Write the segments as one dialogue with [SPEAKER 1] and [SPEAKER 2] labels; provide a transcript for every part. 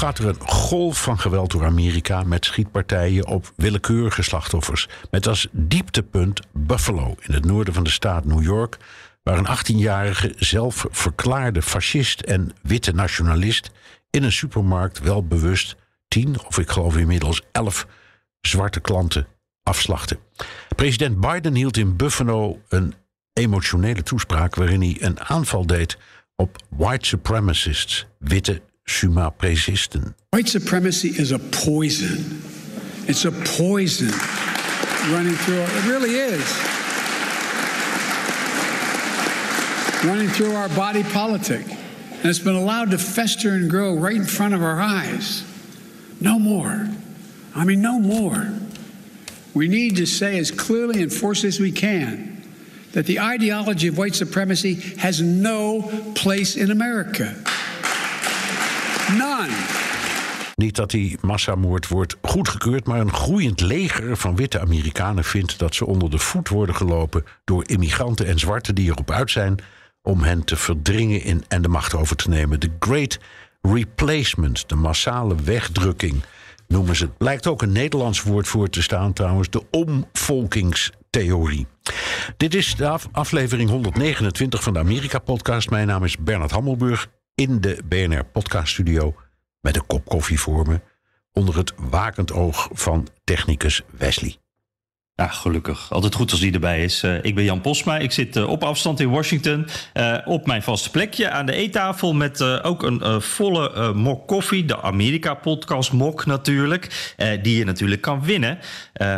[SPEAKER 1] Gaat er een golf van geweld door Amerika met schietpartijen op willekeurige slachtoffers. Met als dieptepunt Buffalo in het noorden van de staat New York, waar een 18-jarige zelfverklaarde fascist en witte nationalist in een supermarkt wel bewust 10 of ik geloof inmiddels 11 zwarte klanten afslachtte. President Biden hield in Buffalo een emotionele toespraak waarin hij een aanval deed op white supremacists, witte
[SPEAKER 2] White supremacy is a poison. It's a poison running through. It really is. Running through our body politic. And it's been allowed to fester and grow right in front of our eyes. No more. I mean, no more. We need to say as clearly and forcefully as we can that the ideology of white supremacy has no place in America.
[SPEAKER 1] Niet dat die massamoord wordt goedgekeurd, maar een groeiend leger van witte Amerikanen vindt dat ze onder de voet worden gelopen door immigranten en zwarten die erop uit zijn om hen te verdringen in en de macht over te nemen. De Great Replacement, de massale wegdrukking noemen ze het. Blijkt ook een Nederlands woord voor te staan trouwens, de omvolkingstheorie. Dit is de aflevering 129 van de Amerika-podcast. Mijn naam is Bernard Hammelburg in de BNR Podcast Studio met een kop koffie voor me onder het wakend oog van technicus Wesley.
[SPEAKER 3] Ja, gelukkig. Altijd goed als die erbij is. Uh, ik ben Jan Posma. Ik zit uh, op afstand in Washington. Uh, op mijn vaste plekje aan de eettafel met ook een volle mok koffie. De Amerika-podcast mok natuurlijk. die je natuurlijk kan winnen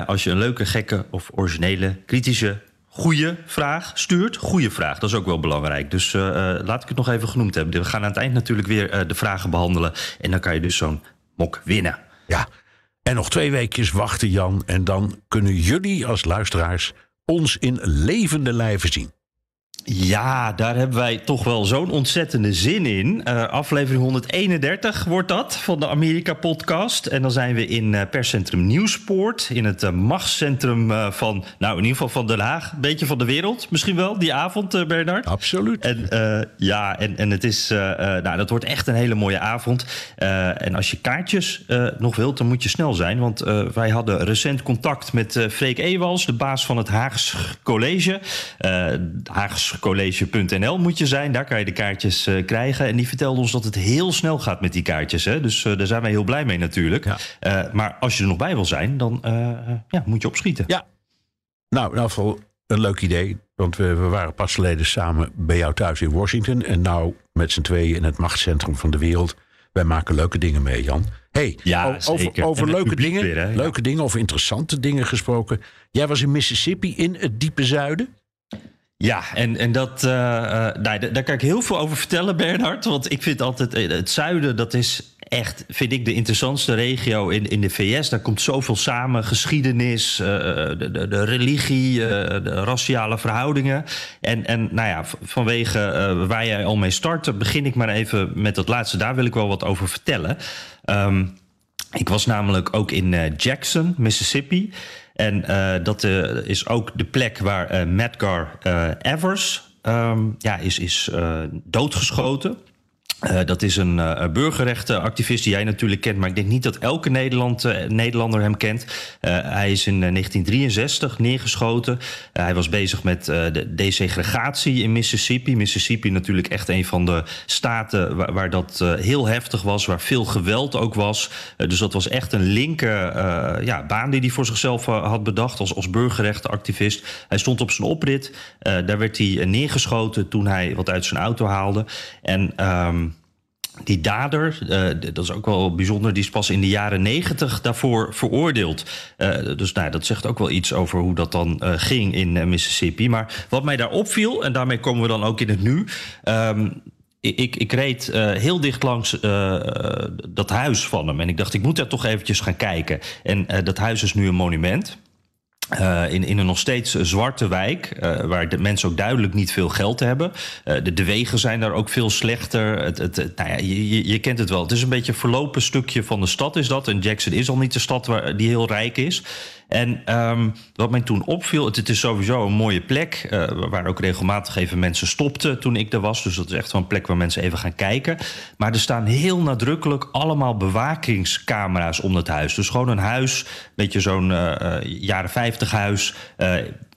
[SPEAKER 3] als je een leuke, gekke of originele, kritische goede vraag stuurt. Goede vraag, dat is ook wel belangrijk. Dus uh, laat ik het nog even genoemd hebben. We gaan aan het eind natuurlijk weer uh, de vragen behandelen. En dan kan je dus zo'n mok winnen.
[SPEAKER 1] Ja, en nog twee weekjes wachten, Jan. En dan kunnen jullie als luisteraars ons in levende lijven zien.
[SPEAKER 3] Ja, daar hebben wij toch wel zo'n ontzettende zin in. Uh, aflevering 131 wordt dat van de Amerika-podcast. En dan zijn we in uh, perscentrum Nieuwspoort. In het uh, machtscentrum van, nou in ieder geval van Den Haag. Een beetje van de wereld misschien wel, die avond, Bernard.
[SPEAKER 1] Absoluut.
[SPEAKER 3] En ja, en, en het is, nou dat wordt echt een hele mooie avond. en als je kaartjes nog wilt, dan moet je snel zijn. Want wij hadden recent contact met Freek Ewals, de baas van het Haags College. Haags college.nl moet je zijn. Daar kan je de kaartjes uh, krijgen. En die vertelde ons dat het heel snel gaat met die kaartjes. Hè? Dus uh, daar zijn wij heel blij mee natuurlijk. Ja. Uh, maar als je er nog bij wil zijn, dan ja, moet je opschieten.
[SPEAKER 1] Ja. Nou, in ieder geval een leuk idee. Want we, we, waren pas geleden samen bij jou thuis in Washington. En nou met z'n tweeën in het machtscentrum van de wereld. Wij maken leuke dingen mee, Jan. hey,
[SPEAKER 3] ja,
[SPEAKER 1] over, over leuke dingen, weer, leuke dingen, over interessante dingen gesproken. Jij was in Mississippi in het diepe zuiden.
[SPEAKER 3] Ja, en, en dat, uh, daar, kan ik heel veel over vertellen, Bernhard. Want ik vind altijd, het zuiden, dat is echt, vind ik, de interessantste regio in, in de VS. Daar komt zoveel samen, geschiedenis, de, de, de, religie, de raciale verhoudingen. En, en nou ja, vanwege waar jij al mee start, begin ik maar even met dat laatste. Daar wil ik wel wat over vertellen. Um, ik was namelijk ook in Jackson, Mississippi. En uh, dat uh, is ook de plek waar uh, Medgar Evers um, ja, is, is doodgeschoten. Uh, dat is een uh, burgerrechtenactivist die jij natuurlijk kent, maar ik denk niet dat elke Nederland, uh, Nederlander hem kent. hij is in 1963 neergeschoten. hij was bezig met de desegregatie in Mississippi. Mississippi natuurlijk echt een van de staten waar, dat heel heftig was, waar veel geweld ook was. dus dat was echt een linker ja, baan die hij voor zichzelf had bedacht als, als burgerrechtenactivist. Hij stond op zijn oprit. daar werd hij neergeschoten toen hij wat uit zijn auto haalde. En. Um, die dader, uh, dat is ook wel bijzonder, die is pas in de jaren negentig daarvoor veroordeeld. Uh, dus nou, dat zegt ook wel iets over hoe dat dan uh, ging in Mississippi. Maar wat mij daar opviel, en daarmee komen we dan ook in het nu. Um, ik, ik, reed heel dicht langs dat huis van hem. En ik dacht, ik moet daar toch eventjes gaan kijken. En dat huis is nu een monument. Uh, in, in een nog steeds zwarte wijk, uh, waar de mensen ook duidelijk niet veel geld hebben. De, de, wegen zijn daar ook veel slechter. Het, het, nou ja, je, je, kent het wel. Het is een beetje een verlopen stukje van de stad, is dat. En Jackson is al niet de stad waar, die heel rijk is. En um, wat mij toen opviel, het, is sowieso een mooie plek. Uh, waar ook regelmatig even mensen stopten toen ik er was. Dus dat is echt wel een plek waar mensen even gaan kijken. Maar er staan heel nadrukkelijk allemaal bewakingscamera's om het huis. Dus gewoon een huis, beetje zo'n uh, jaren 50 huis.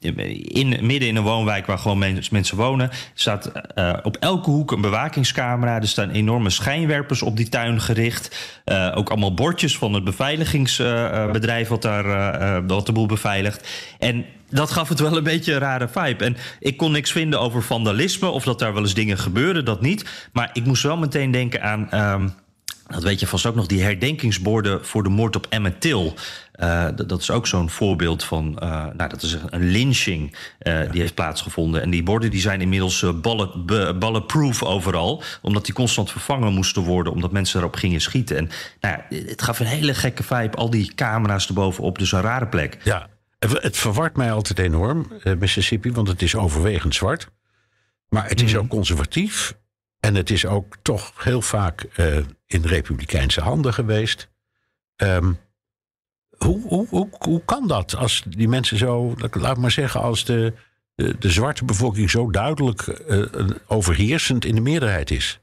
[SPEAKER 3] In, midden in een woonwijk waar gewoon mensen wonen, staat uh, op elke hoek een bewakingscamera. Er staan enorme schijnwerpers op die tuin gericht. Uh, ook allemaal bordjes van het beveiligingsbedrijf wat daar uh, wat de boel beveiligt. En dat gaf het wel een beetje een rare vibe. En ik kon niks vinden over vandalisme of dat daar wel eens dingen gebeuren, dat niet. Maar ik moest wel meteen denken aan. Um, dat weet je vast ook nog, die herdenkingsborden voor de moord op Emmett Till. Uh, dat is ook zo'n voorbeeld van, uh, nou, dat is een lynching uh, ja. die heeft plaatsgevonden. En die borden die zijn inmiddels bullet, bulletproof overal, omdat die constant vervangen moesten worden, omdat mensen erop gingen schieten. En nou, het gaf een hele gekke vibe, al die camera's erbovenop, dus een rare plek.
[SPEAKER 1] Ja, het verwart mij altijd enorm, Mississippi, want het is overwegend zwart. Maar het is mm. ook conservatief. En het is ook toch heel vaak uh, in republikeinse handen geweest. Um, hoe, hoe, hoe, hoe kan dat als die mensen zo, laat maar zeggen, als de, de, zwarte bevolking zo duidelijk uh, overheersend in de meerderheid is?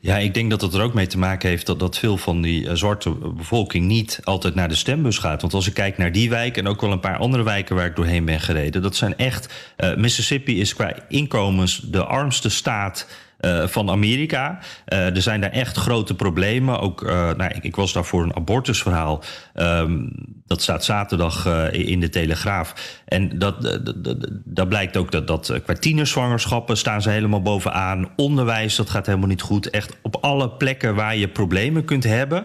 [SPEAKER 3] Ja, ik denk dat het er ook mee te maken heeft dat, dat veel van die uh, zwarte bevolking niet altijd naar de stembus gaat. Want als ik kijk naar die wijk en ook wel een paar andere wijken waar ik doorheen ben gereden, dat zijn echt. Uh, Mississippi is qua inkomens de armste staat uh, van Amerika. Uh, er zijn daar echt grote problemen. Ook, uh, nou, ik, ik, was daar voor een abortusverhaal. Um, dat staat zaterdag in de Telegraaf. En dat, dat, blijkt ook dat, dat qua tienerzwangerschappen staan ze helemaal bovenaan. Onderwijs, dat gaat helemaal niet goed. Echt op alle plekken waar je problemen kunt hebben,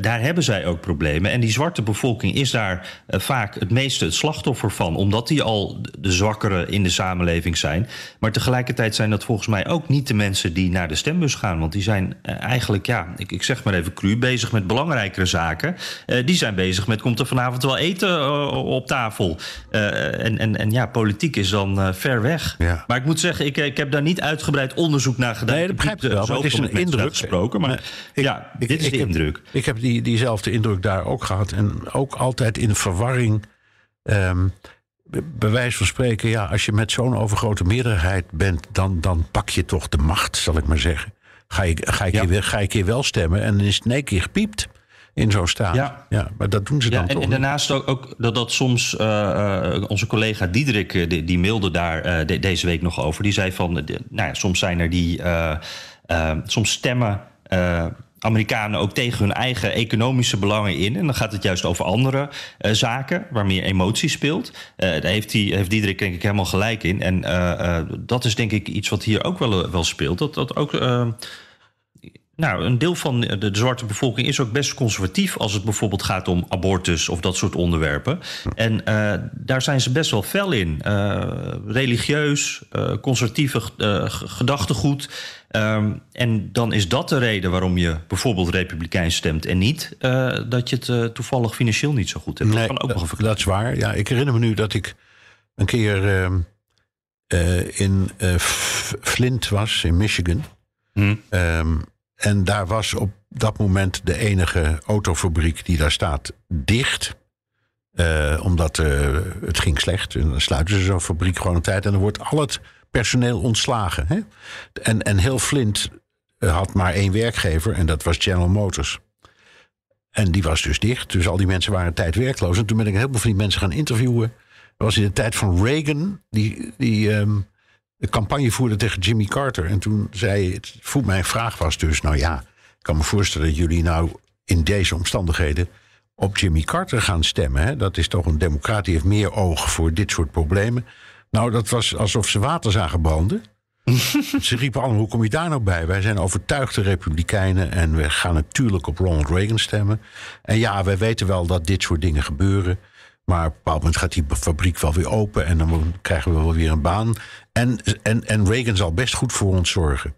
[SPEAKER 3] daar hebben zij ook problemen. En die zwarte bevolking is daar vaak het meeste het slachtoffer van. Omdat die al de zwakkeren in de samenleving zijn. Maar tegelijkertijd zijn dat volgens mij ook niet de mensen mensen die naar de stembus gaan. Want die zijn uh, eigenlijk, ja, ik, ik zeg maar even cru, bezig met belangrijkere zaken. Uh, die zijn bezig met, komt er vanavond wel eten uh, op tafel? en, en, en ja, politiek is dan ver weg. Ja. Maar ik moet zeggen, ik, ik heb daar niet uitgebreid onderzoek naar gedaan.
[SPEAKER 1] Nee, dat begrijp ik wel, het is een indruk.
[SPEAKER 3] Gesproken, maar ik, ja, ik, dit is de
[SPEAKER 1] heb,
[SPEAKER 3] indruk.
[SPEAKER 1] Ik heb die, diezelfde indruk daar ook gehad. En ook altijd in verwarring... Um, bij wijze van spreken, ja, als je met zo'n overgrote meerderheid bent, dan, dan pak je toch de macht, zal ik maar zeggen. Ga ik, ga ik, ja. hier, ga ik hier wel stemmen en dan is het in één keer gepiept in zo'n staat. Ja. ja, maar dat doen ze dan
[SPEAKER 3] ja, en,
[SPEAKER 1] toch.
[SPEAKER 3] En daarnaast ook, ook dat, dat soms uh, uh, onze collega Diederik, die, die mailde daar uh, de, deze week nog over. Die zei van, de, nou ja, soms zijn er die, soms stemmen Amerikanen ook tegen hun eigen economische belangen in. En dan gaat het juist over andere uh, zaken waar meer emotie speelt. Uh, daar heeft, die, heeft Diederik denk ik helemaal gelijk in. En uh, dat is denk ik iets wat hier ook wel, wel speelt. Dat, dat ook nou, een deel van de, de, zwarte bevolking is ook best conservatief als het bijvoorbeeld gaat om abortus of dat soort onderwerpen. En uh, daar zijn ze best wel fel in. Uh, religieus, uh, conservatieve gedachtegoed. Um, en dan is dat de reden waarom je bijvoorbeeld republikein stemt en niet dat je het toevallig financieel niet zo goed hebt.
[SPEAKER 1] Nee,
[SPEAKER 3] dat kan ook nog
[SPEAKER 1] een dat is waar. Ja, ik herinner me nu dat ik een keer ehm, in Flint was, in Michigan. Hmm. Um, en daar was op dat moment de enige autofabriek die daar staat dicht. Uh, omdat uh, het ging slecht. En dan sluiten ze zo'n fabriek gewoon een tijd. En dan wordt al het personeel ontslagen. Hè? En, en heel Flint eh, had maar één werkgever. En dat was General Motors. En die was dus dicht. Dus al die mensen waren tijd werkloos. En toen ben ik een heleboel van die mensen gaan interviewen. Dat was in de tijd van Reagan. Die, die um, de campagne voerde tegen Jimmy Carter. En toen zei het, voet mijn vraag was dus, nou ja, ik kan me voorstellen dat jullie nou in deze omstandigheden op Jimmy Carter gaan stemmen. Hè? Dat is toch een democraat die heeft meer oog voor dit soort problemen. Nou, dat was alsof ze water zagen branden. Ze riepen allemaal, hoe kom je daar nou bij? Wij zijn overtuigde republikeinen en we gaan natuurlijk op Ronald Reagan stemmen. En ja, wij weten wel dat dit soort dingen gebeuren. Maar op een bepaald moment gaat die fabriek wel weer open en dan krijgen we wel weer een baan. En, en, en Reagan zal best goed voor ons zorgen.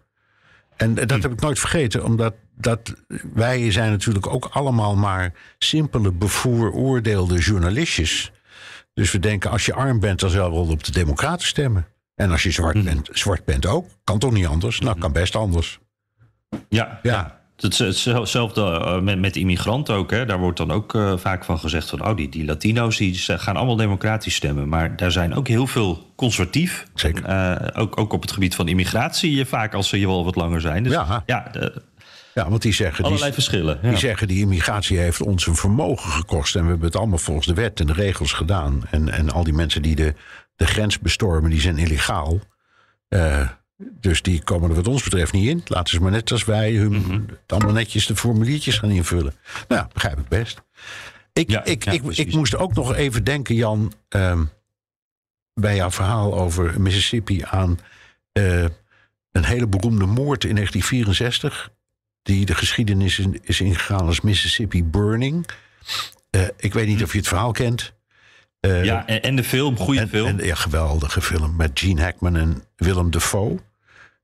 [SPEAKER 1] En dat hm. heb ik nooit vergeten, omdat dat, wij zijn natuurlijk ook allemaal maar simpele, bevooroordeelde journalistjes. Dus we denken, als je arm bent, dan zal wel op de Democraten stemmen. En als je zwart, hm. bent, zwart bent ook, kan toch niet anders? Nou, kan best anders.
[SPEAKER 3] Ja, ja. Hetzelfde eh, met, met immigranten ook. Hè. Daar wordt dan ook uh, vaak van gezegd van... oh, die, die Latino's die gaan allemaal democratisch stemmen. Maar daar zijn ook heel veel conservatief.
[SPEAKER 1] Zeker.
[SPEAKER 3] Uh, ook, ook op het gebied van immigratie vaak als ze hier wel wat langer zijn. Dus,
[SPEAKER 1] ja,
[SPEAKER 3] ja,
[SPEAKER 1] want die zeggen...
[SPEAKER 3] Allerlei verschillen.
[SPEAKER 1] Die zeggen, die immigratie heeft ons een vermogen gekost... en we hebben het allemaal volgens de wet en de regels gedaan. En, en al die mensen die de, de grens bestormen, die zijn illegaal... Uh, dus die komen er wat ons betreft niet in. Laten ze maar net als wij hun, mm allemaal netjes de formuliertjes gaan invullen. Nou, begrijp ik best. Ik, ik, ik, ik, moest ook nog even denken, Jan, um, bij jouw verhaal over Mississippi aan uh, een hele beroemde moord in 1964. Die de geschiedenis is ingegaan als Mississippi Burning. Uh, ik weet niet of je het verhaal kent.
[SPEAKER 3] Uh, ja, en, en, de film, goede film.
[SPEAKER 1] En, ja, geweldige film met Gene Hackman en Willem Dafoe.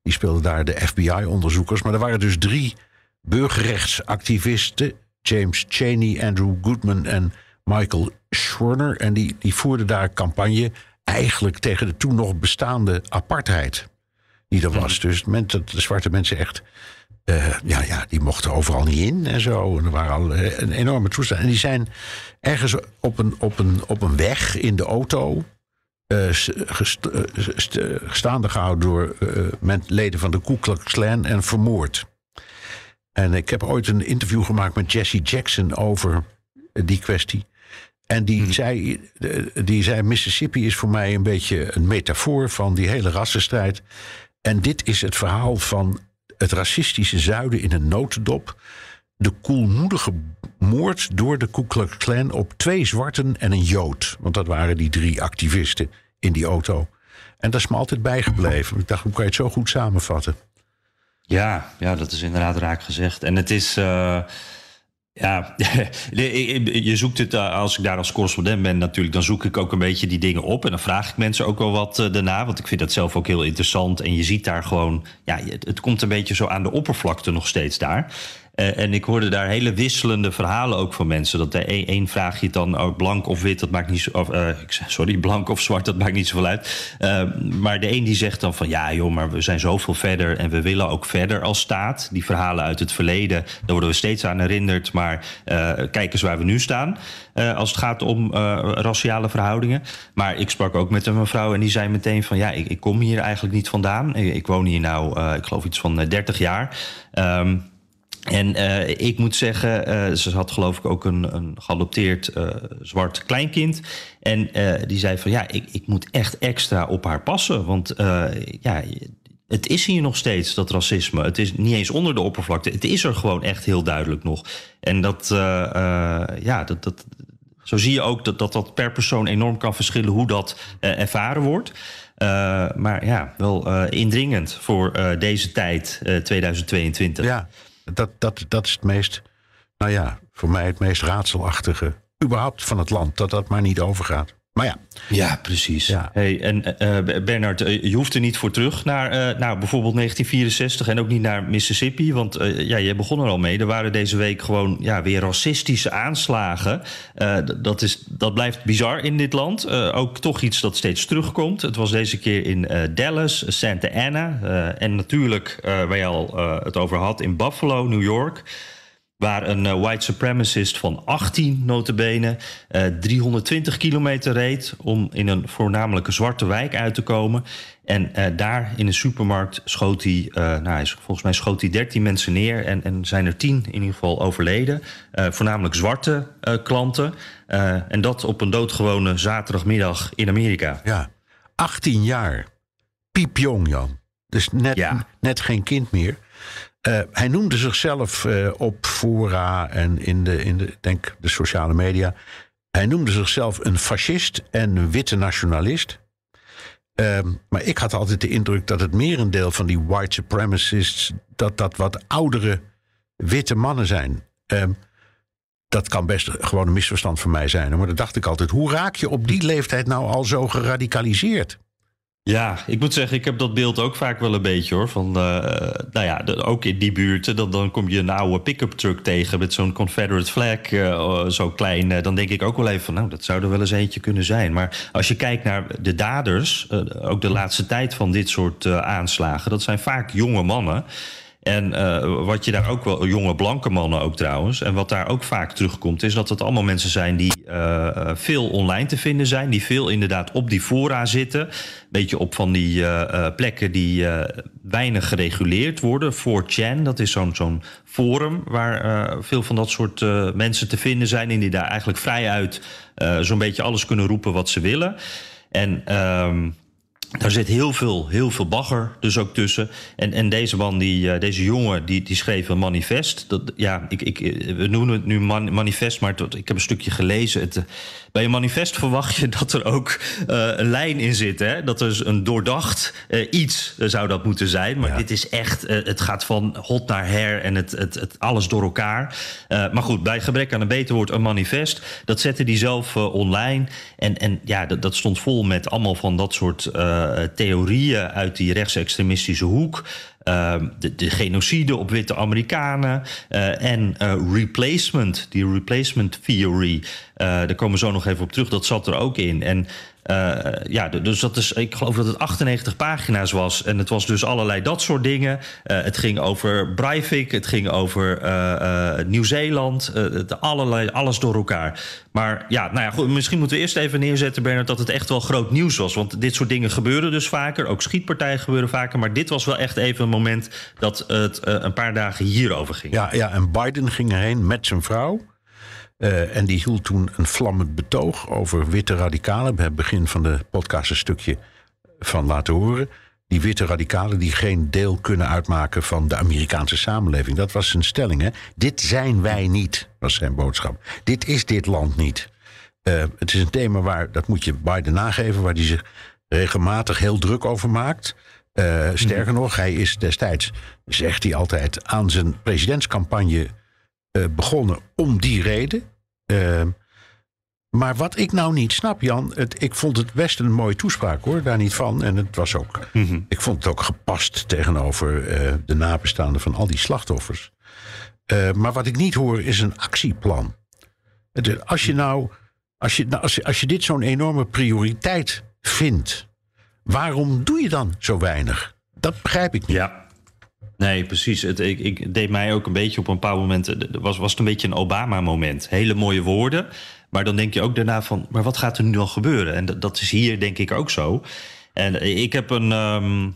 [SPEAKER 1] Die speelden daar de FBI-onderzoekers. Maar er waren dus drie burgerrechtsactivisten: James Cheney, Andrew Goodman en Michael Schwerner. En die, die voerden daar campagne eigenlijk tegen de toen nog bestaande apartheid. Die er was. Hmm. Dus dat de zwarte mensen echt. Uh, ja, ja, die mochten overal niet in en zo. En er waren al eh, een enorme toestand. En die zijn ergens op een, op, een, op een weg in de auto uh, gestaande gehouden door leden van de Ku Klux Klan en vermoord. En ik heb ooit een interview gemaakt met Jesse Jackson over die kwestie. En die, hmm. zei, die zei: Mississippi is voor mij een beetje een metafoor van die hele rassenstrijd. En dit is het verhaal van het racistische zuiden in een notendop. De koelmoedige moord door de Ku Klux Klan op twee zwarten en een jood. Want dat waren die drie activisten in die auto. En dat is me altijd bijgebleven. Ik dacht, hoe kan je het zo goed samenvatten?
[SPEAKER 3] Ja, ja dat is inderdaad raak gezegd. En het is. Uh, ja, je zoekt het eh, als ik daar als correspondent ben natuurlijk, dan zoek ik ook een beetje die dingen op en dan vraag ik mensen ook wel wat uh, daarna, want ik vind dat zelf ook heel interessant en je ziet daar gewoon, ja, het komt een beetje zo aan de oppervlakte nog steeds daar. Uh, en ik hoorde daar hele wisselende verhalen ook van mensen. Dat de een, een vraag je dan oh, blank of wit, dat maakt niet zo. Of, uh, sorry, blank of zwart, dat maakt niet zoveel uit. Uh, maar de een die zegt dan van ja, joh, maar we zijn zoveel verder en we willen ook verder als staat. Die verhalen uit het verleden, daar worden we steeds aan herinnerd. Maar kijk eens waar we nu staan. als het gaat om raciale verhoudingen. Maar ik sprak ook met een mevrouw en die zei meteen van ja, ik, ik kom hier eigenlijk niet vandaan. Ik, ik woon hier nou, ik geloof iets van 30 jaar. Um, en uh, ik moet zeggen, uh, ze had geloof ik ook een, een geadopteerd uh, zwart kleinkind. En die zei van ja, ik, ik moet echt extra op haar passen. Want ja, het is hier nog steeds, dat racisme. Het is niet eens onder de oppervlakte. Het is er gewoon echt heel duidelijk nog. En dat, ja, dat, dat, zo zie je ook dat, dat dat per persoon enorm kan verschillen hoe dat ervaren wordt. maar ja, wel indringend voor deze tijd, 2022.
[SPEAKER 1] Ja. Dat, dat, dat is het meest, nou ja, voor mij het meest raadselachtige überhaupt van het land. Dat dat maar niet overgaat. Maar ja.
[SPEAKER 3] Ja, precies. Ja. Hey, en uh, Bernard, uh, je hoeft er niet voor terug naar uh, nou, bijvoorbeeld 1964 en ook niet naar Mississippi. Want ja, je begon er al mee. Er waren deze week gewoon ja, weer racistische aanslagen. dat, is, dat blijft bizar in dit land. ook toch iets dat steeds terugkomt. Het was deze keer in Dallas, Santa Ana. en natuurlijk, waar je al het over had, in Buffalo, New York. Waar een uh, white supremacist van 18 notabene uh, 320 kilometer reed om in een voornamelijke zwarte wijk uit te komen. En uh, daar in een supermarkt schoot hij, uh, nou, volgens mij schoot hij 13 mensen neer en, en zijn er 10 in ieder geval overleden. voornamelijk zwarte klanten. en dat op een doodgewone zaterdagmiddag in Amerika.
[SPEAKER 1] Ja, 18 jaar. Piepjong, Jan. Dus net, ja. net geen kind meer. Uh, hij noemde zichzelf uh, op fora en in de, in de, denk de sociale media. Hij noemde zichzelf een fascist en een witte nationalist. Ehm, maar ik had altijd de indruk dat het merendeel van die white supremacists... dat dat wat oudere witte mannen zijn. Ehm, dat kan best gewoon een misverstand van mij zijn. Maar dat dacht ik altijd. Hoe raak je op die leeftijd nou al zo geradicaliseerd?
[SPEAKER 3] Ja, ik moet zeggen, ik heb dat beeld ook vaak wel een beetje hoor. Van, uh, nou ja, ook in die buurten, dan, dan kom je een oude pick-up truck tegen met zo'n Confederate flag, uh, zo klein. Uh, dan denk ik ook wel even van, nou, dat zou er wel eens eentje kunnen zijn. Maar als je kijkt naar de daders, ook de laatste tijd van dit soort aanslagen, dat zijn vaak jonge mannen. En uh, wat je daar ook wel, jonge blanke mannen ook trouwens, en wat daar ook vaak terugkomt, is dat het allemaal mensen zijn die uh, veel online te vinden zijn, die veel inderdaad op die fora zitten. Beetje op van die plekken die weinig gereguleerd worden. 4chan, dat is zo'n forum waar veel van dat soort mensen te vinden zijn en die daar eigenlijk vrijuit zo'n beetje alles kunnen roepen wat ze willen. En. Uh, daar zit heel veel, heel veel bagger dus ook tussen. En, en deze man, die, uh, deze jongen, die, die schreef een manifest. Dat, ja, ik, ik, we noemen het nu man, manifest, maar tot, ik heb een stukje gelezen. Het, bij een manifest verwacht je dat er ook uh, een lijn in zit. Hè? Dat er een doordacht uh, iets zou dat moeten zijn. Maar ja. dit is echt, het gaat van hot naar her en het, het, het alles door elkaar. maar goed, bij gebrek aan een beter woord, een manifest. Dat zette hij zelf online. En, en ja, dat, dat stond vol met allemaal van dat soort theorieën uit die rechtsextremistische hoek. Uh, de, de, genocide op witte Amerikanen uh, en uh, replacement, die replacement theory. daar komen we zo nog even op terug, dat zat er ook in. En uh, ja, dus dat is, ik geloof dat het 98 pagina's was. En het was dus allerlei dat soort dingen. Uh, het ging over Breivik, het ging over uh, Nieuw-Zeeland. allerlei, alles door elkaar. Maar ja, nou ja, goed, misschien moeten we eerst even neerzetten, Bernard, dat het echt wel groot nieuws was. Want dit soort dingen gebeuren dus vaker. Ook schietpartijen gebeuren vaker. Maar dit was wel echt even een moment dat het een paar dagen hierover ging.
[SPEAKER 1] Ja, ja, en Biden ging erheen met zijn vrouw. Uh, en die hield toen een vlammend betoog over witte radicalen. We hebben het begin van de podcast een stukje van laten horen. Die witte radicalen die geen deel kunnen uitmaken van de Amerikaanse samenleving. Dat was zijn stelling. Hè? Dit zijn wij niet, was zijn boodschap. Dit is dit land niet. Uh, het is een thema waar, dat moet je Biden nageven, waar hij zich regelmatig heel druk over maakt. Uh, sterker mm. nog, hij is destijds, zegt hij altijd, aan zijn presidentscampagne begonnen om die reden. Uh, maar wat ik nou niet snap, Jan, het, ik vond het best een mooie toespraak hoor, daar niet van. En het was ook, mm -hmm. ik vond het ook gepast tegenover uh, de nabestaanden van al die slachtoffers. Uh, maar wat ik niet hoor is een actieplan. Het, als je nou, als je, nou, als je, als je dit zo'n enorme prioriteit vindt, waarom doe je dan zo weinig? Dat begrijp ik niet.
[SPEAKER 3] Ja. Nee, precies. Het, ik, ik, deed mij ook een beetje op een paar momenten. Was, was het een beetje een Obama-moment. Hele mooie woorden. Maar dan denk je ook daarna van. Maar wat gaat er nu dan gebeuren? En dat, dat is hier denk ik ook zo. En ik heb een. Um,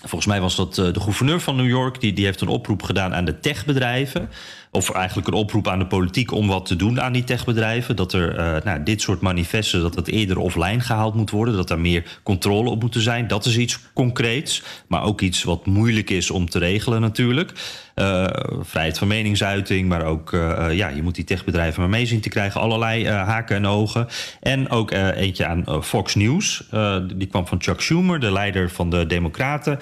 [SPEAKER 3] volgens mij was dat de gouverneur van New York. Die, die heeft een oproep gedaan aan de techbedrijven of eigenlijk een oproep aan de politiek om wat te doen aan die techbedrijven. Dat er uh, nou, dit soort manifesten, dat het eerder offline gehaald moet worden. Dat er meer controle op moet zijn. Dat is iets concreets. Maar ook iets wat moeilijk is om te regelen natuurlijk. Uh, vrijheid van meningsuiting, maar ook uh, ja, je moet die techbedrijven maar mee zien te krijgen. Allerlei haken en ogen. En ook eentje aan Fox News. die kwam van Chuck Schumer, de leider van de Democraten.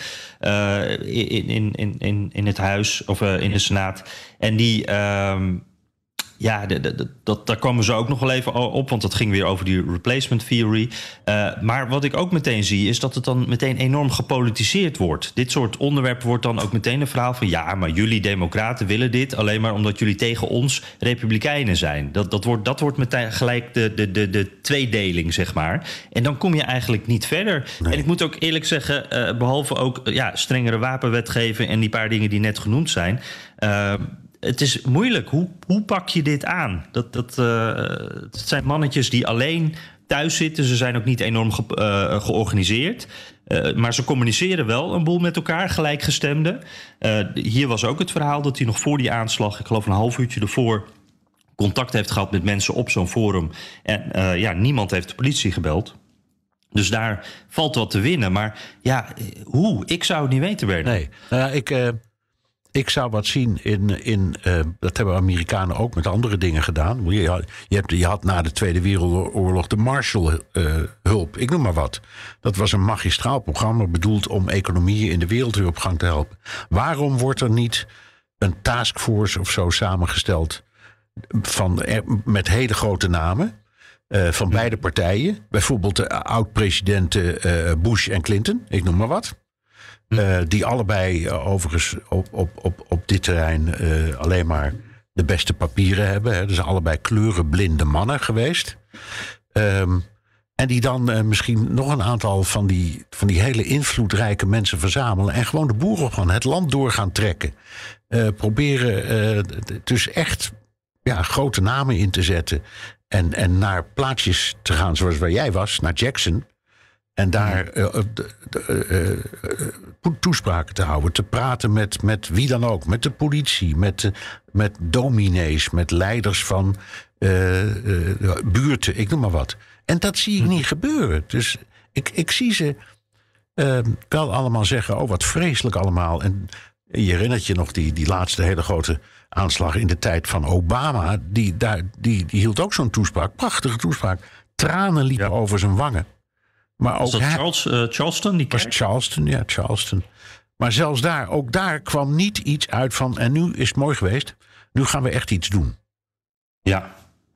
[SPEAKER 3] in, in, in, in, in het huis of in de Senaat. En die, um, ja, de, de, dat, daar komen ze ook nog wel even op, want dat ging weer over die replacement theory. Uh, maar wat ik ook meteen zie, is dat het dan meteen enorm gepolitiseerd wordt. Dit soort onderwerpen wordt dan ook meteen een verhaal van... ja, maar jullie democraten willen dit alleen maar omdat jullie tegen ons republikeinen zijn. Dat, dat, wordt, dat wordt meteen gelijk de, de, de, de tweedeling, zeg maar. En dan kom je eigenlijk niet verder. Nee. En ik moet ook eerlijk zeggen, uh, behalve ook ja, strengere wapenwetgeving... en die paar dingen die net genoemd zijn... Uh, het is moeilijk. Hoe, hoe pak je dit aan? Dat, dat, uh, het zijn mannetjes die alleen thuis zitten. Ze zijn ook niet enorm ge, uh, georganiseerd. Uh, maar ze communiceren wel een boel met elkaar, gelijkgestemden. hier was ook het verhaal dat hij nog voor die aanslag, ik geloof een half uurtje ervoor, contact heeft gehad met mensen op zo'n forum. En ja, niemand heeft de politie gebeld. Dus daar valt wat te winnen. Maar ja, hoe? Ik zou het niet weten, Bernard.
[SPEAKER 1] Nee, nou ja, ik ik zou wat zien in. in uh, dat hebben Amerikanen ook met andere dingen gedaan. Je had, je, hebt, je had na de Tweede Wereldoorlog de Marshall-hulp, ik noem maar wat. Dat was een magistraal programma bedoeld om economieën in de wereld weer op gang te helpen. Waarom wordt er niet een taskforce of zo samengesteld van, met hele grote namen? Van beide partijen. Bijvoorbeeld de oud-presidenten Bush en Clinton, ik noem maar wat. Uh, die allebei overigens op, op, op, op dit terrein alleen maar de beste papieren hebben. Hè. Dus allebei kleurenblinde mannen geweest. Um, en die dan misschien nog een aantal van die, van die hele invloedrijke mensen verzamelen. En gewoon de boeren van het land door gaan trekken. proberen dus echt ja, grote namen in te zetten. En, en naar plaatsjes te gaan zoals waar jij was, naar Jackson. En daar uh, uh, toespraken te houden, te praten met, met wie dan ook. Met de politie, met, met dominees, met leiders van buurten, ik noem maar wat. En dat zie ik hm. niet gebeuren. Dus ik, ik zie ze ehm, wel allemaal zeggen: Oh, wat vreselijk allemaal. En je herinnert je nog die, die laatste hele grote aanslag in de tijd van Obama. Die, daar, die, die hield ook zo'n toespraak. Prachtige toespraak. Tranen liepen over zijn wangen.
[SPEAKER 3] Maar ook was dat Charles, uh, Charleston? Die
[SPEAKER 1] was Charleston, ja, Charleston. Maar zelfs daar, ook daar kwam niet iets uit van... en nu is het mooi geweest, nu gaan we echt iets doen.
[SPEAKER 3] Ja,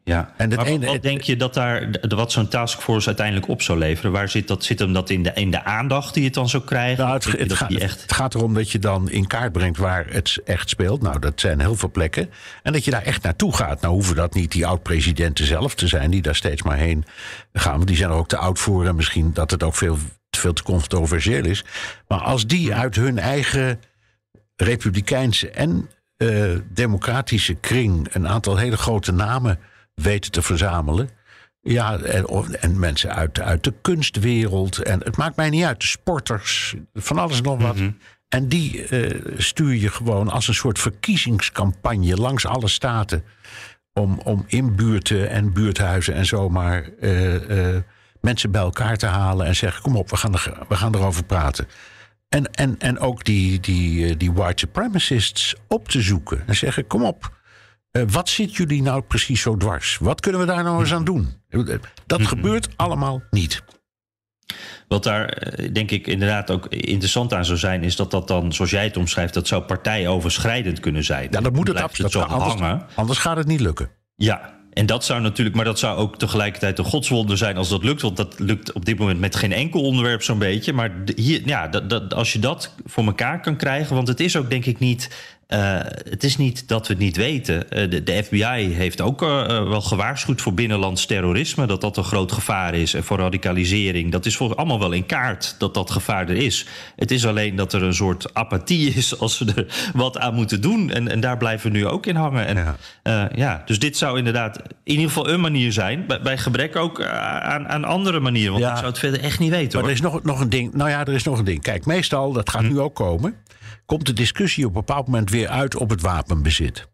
[SPEAKER 3] ja, en maar ene, wat denk je dat daar, wat zo'n taskforce uiteindelijk op zou leveren? Waar zit dat? Zit hem dat in de, in de aandacht die het dan zou krijgen?
[SPEAKER 1] Nou, het, het, gaat, echt... het gaat erom dat je dan in kaart brengt waar het echt speelt. Nou, dat zijn heel veel plekken. En dat je daar echt naartoe gaat. Nou hoeven dat niet die oud-presidenten zelf te zijn, die daar steeds maar heen gaan. Want die zijn er ook te oud voor. En misschien dat het ook veel, veel te controversieel is. Maar als die uit hun eigen republikeinse en uh, democratische kring een aantal hele grote namen weten te verzamelen. Ja, en, en, mensen uit, uit de kunstwereld. En het maakt mij niet uit. De sporters, van alles nog wat. Mhm. En die uh, stuur je gewoon als een soort verkiezingscampagne langs alle staten. Om, om in buurten en buurthuizen en zomaar uh, uh, mensen bij elkaar te halen. En zeggen: kom op, we gaan, er, we gaan erover praten. En, en, en ook die, die, die white supremacists op te zoeken. En zeggen: kom op. Eh, wat zit jullie nou precies zo dwars? Wat kunnen we daar nou eens aan doen? Dat mhm. gebeurt allemaal niet.
[SPEAKER 3] Wat daar eh, denk ik inderdaad ook interessant aan zou zijn, is dat dat dan, zoals jij het omschrijft, dat zou partijoverschrijdend kunnen zijn.
[SPEAKER 1] Ja, dat moet het absoluut. Anders, anders gaat het niet lukken.
[SPEAKER 3] Ja, en dat zou natuurlijk, maar dat zou ook tegelijkertijd een godswonder zijn als dat lukt. Want dat lukt op dit moment met geen enkel onderwerp zo'n beetje. Maar hier, ja, dat, dat, als je dat voor elkaar kan krijgen. Want het is ook denk ik niet uh, het is niet dat we het niet weten. Uh, de, de, FBI heeft ook uh, wel gewaarschuwd voor binnenlands terrorisme. Dat dat een groot gevaar is. En voor radicalisering. Dat is voor allemaal wel in kaart dat dat gevaar er is. Het is alleen dat er een soort apathie is als we er wat aan moeten doen. En, en daar blijven we nu ook in hangen. En, ja. ja. dus dit zou inderdaad in ieder geval een manier zijn. Bij, bij gebrek ook aan, aan andere manieren. Want ja. ik zou het verder echt niet weten.
[SPEAKER 1] Maar
[SPEAKER 3] hoor.
[SPEAKER 1] er is nog, nog een ding. Nou ja, er is nog een ding. Kijk, meestal, dat gaat hm. nu ook komen komt de discussie op een bepaald moment weer uit op het wapenbezit.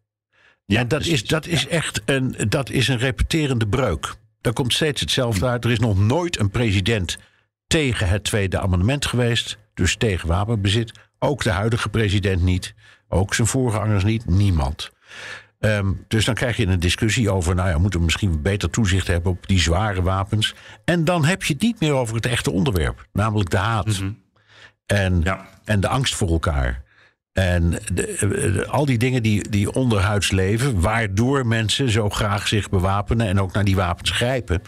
[SPEAKER 1] Ja, en dat is, dat is echt een, dat is een repeterende breuk. Daar komt steeds hetzelfde uit. Er is nog nooit een president tegen het Tweede Amendement geweest. Dus tegen wapenbezit. Ook de huidige president niet. Ook zijn voorgangers niet. Niemand. Um, dus dan krijg je een discussie over, nou ja, moeten we misschien beter toezicht hebben op die zware wapens. En dan heb je het niet meer over het echte onderwerp, namelijk de haat. Mm -hmm. en, ja. en de angst voor elkaar. En de, al die dingen die, die onderhuids leven, waardoor mensen zo graag zich bewapenen en ook naar die wapens grijpen.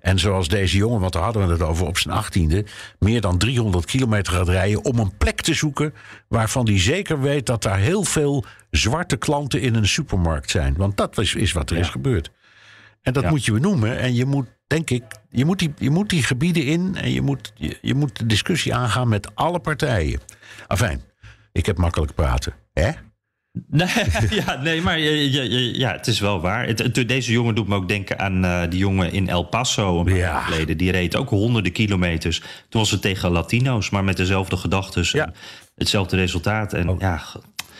[SPEAKER 1] En zoals deze jongen, want daar hadden we het over op zijn achttiende, meer dan 300 kilometer gaat rijden om een plek te zoeken waarvan hij zeker weet dat daar heel veel zwarte klanten in een supermarkt zijn. Want dat is, is wat er is gebeurd. En dat moet je benoemen. En je moet, denk ik, je moet die, je moet die gebieden in en je moet, je, je moet de discussie aangaan met alle partijen. Afijn. Ik heb makkelijk praten. Hè?
[SPEAKER 3] Nee, ja, nee, maar ja, ja, het is wel waar. Het, deze jongen doet me ook denken aan uh, die jongen in El Paso een paar jaar geleden. Die reed ook honderden kilometers. Toen was het tegen Latino's, maar met dezelfde gedachten. Ja. Hetzelfde resultaat. En, oh. ja.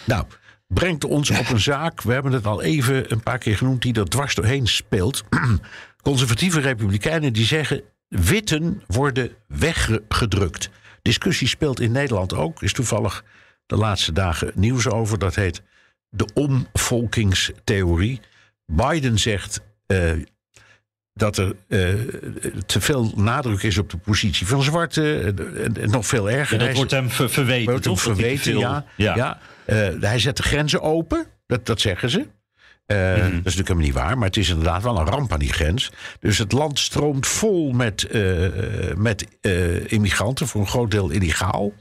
[SPEAKER 1] Nou, brengt ons op een zaak. We hebben het al even een paar keer genoemd. Die er dwars doorheen speelt. Conservatieve republikeinen die zeggen... witten worden weggedrukt. Discussie speelt in Nederland ook. Is toevallig de laatste dagen nieuws over. Dat heet de omvolkingstheorie. Biden zegt uh, dat er uh, te veel nadruk is op de positie van zwarte. En, nog veel erger.
[SPEAKER 3] Ja, dat wordt hem ver verweten.
[SPEAKER 1] Wordt hem verweten, ja. ja. ja. hij zet de grenzen open, dat, dat zeggen ze. Uh, mm -hmm. Dat is natuurlijk helemaal niet waar, maar het is inderdaad wel een ramp aan die grens. Dus het land stroomt vol met, uh, met uh, immigranten, voor een groot deel illegaal.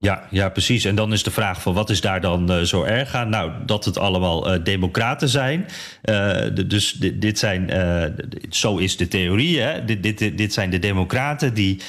[SPEAKER 3] Ja, ja, precies. En dan is de vraag van wat is daar dan uh, zo erg aan? Nou, dat het allemaal uh, democraten zijn. De, dus dit, zijn, zo is de theorie. Hè? Dit, dit zijn de democraten die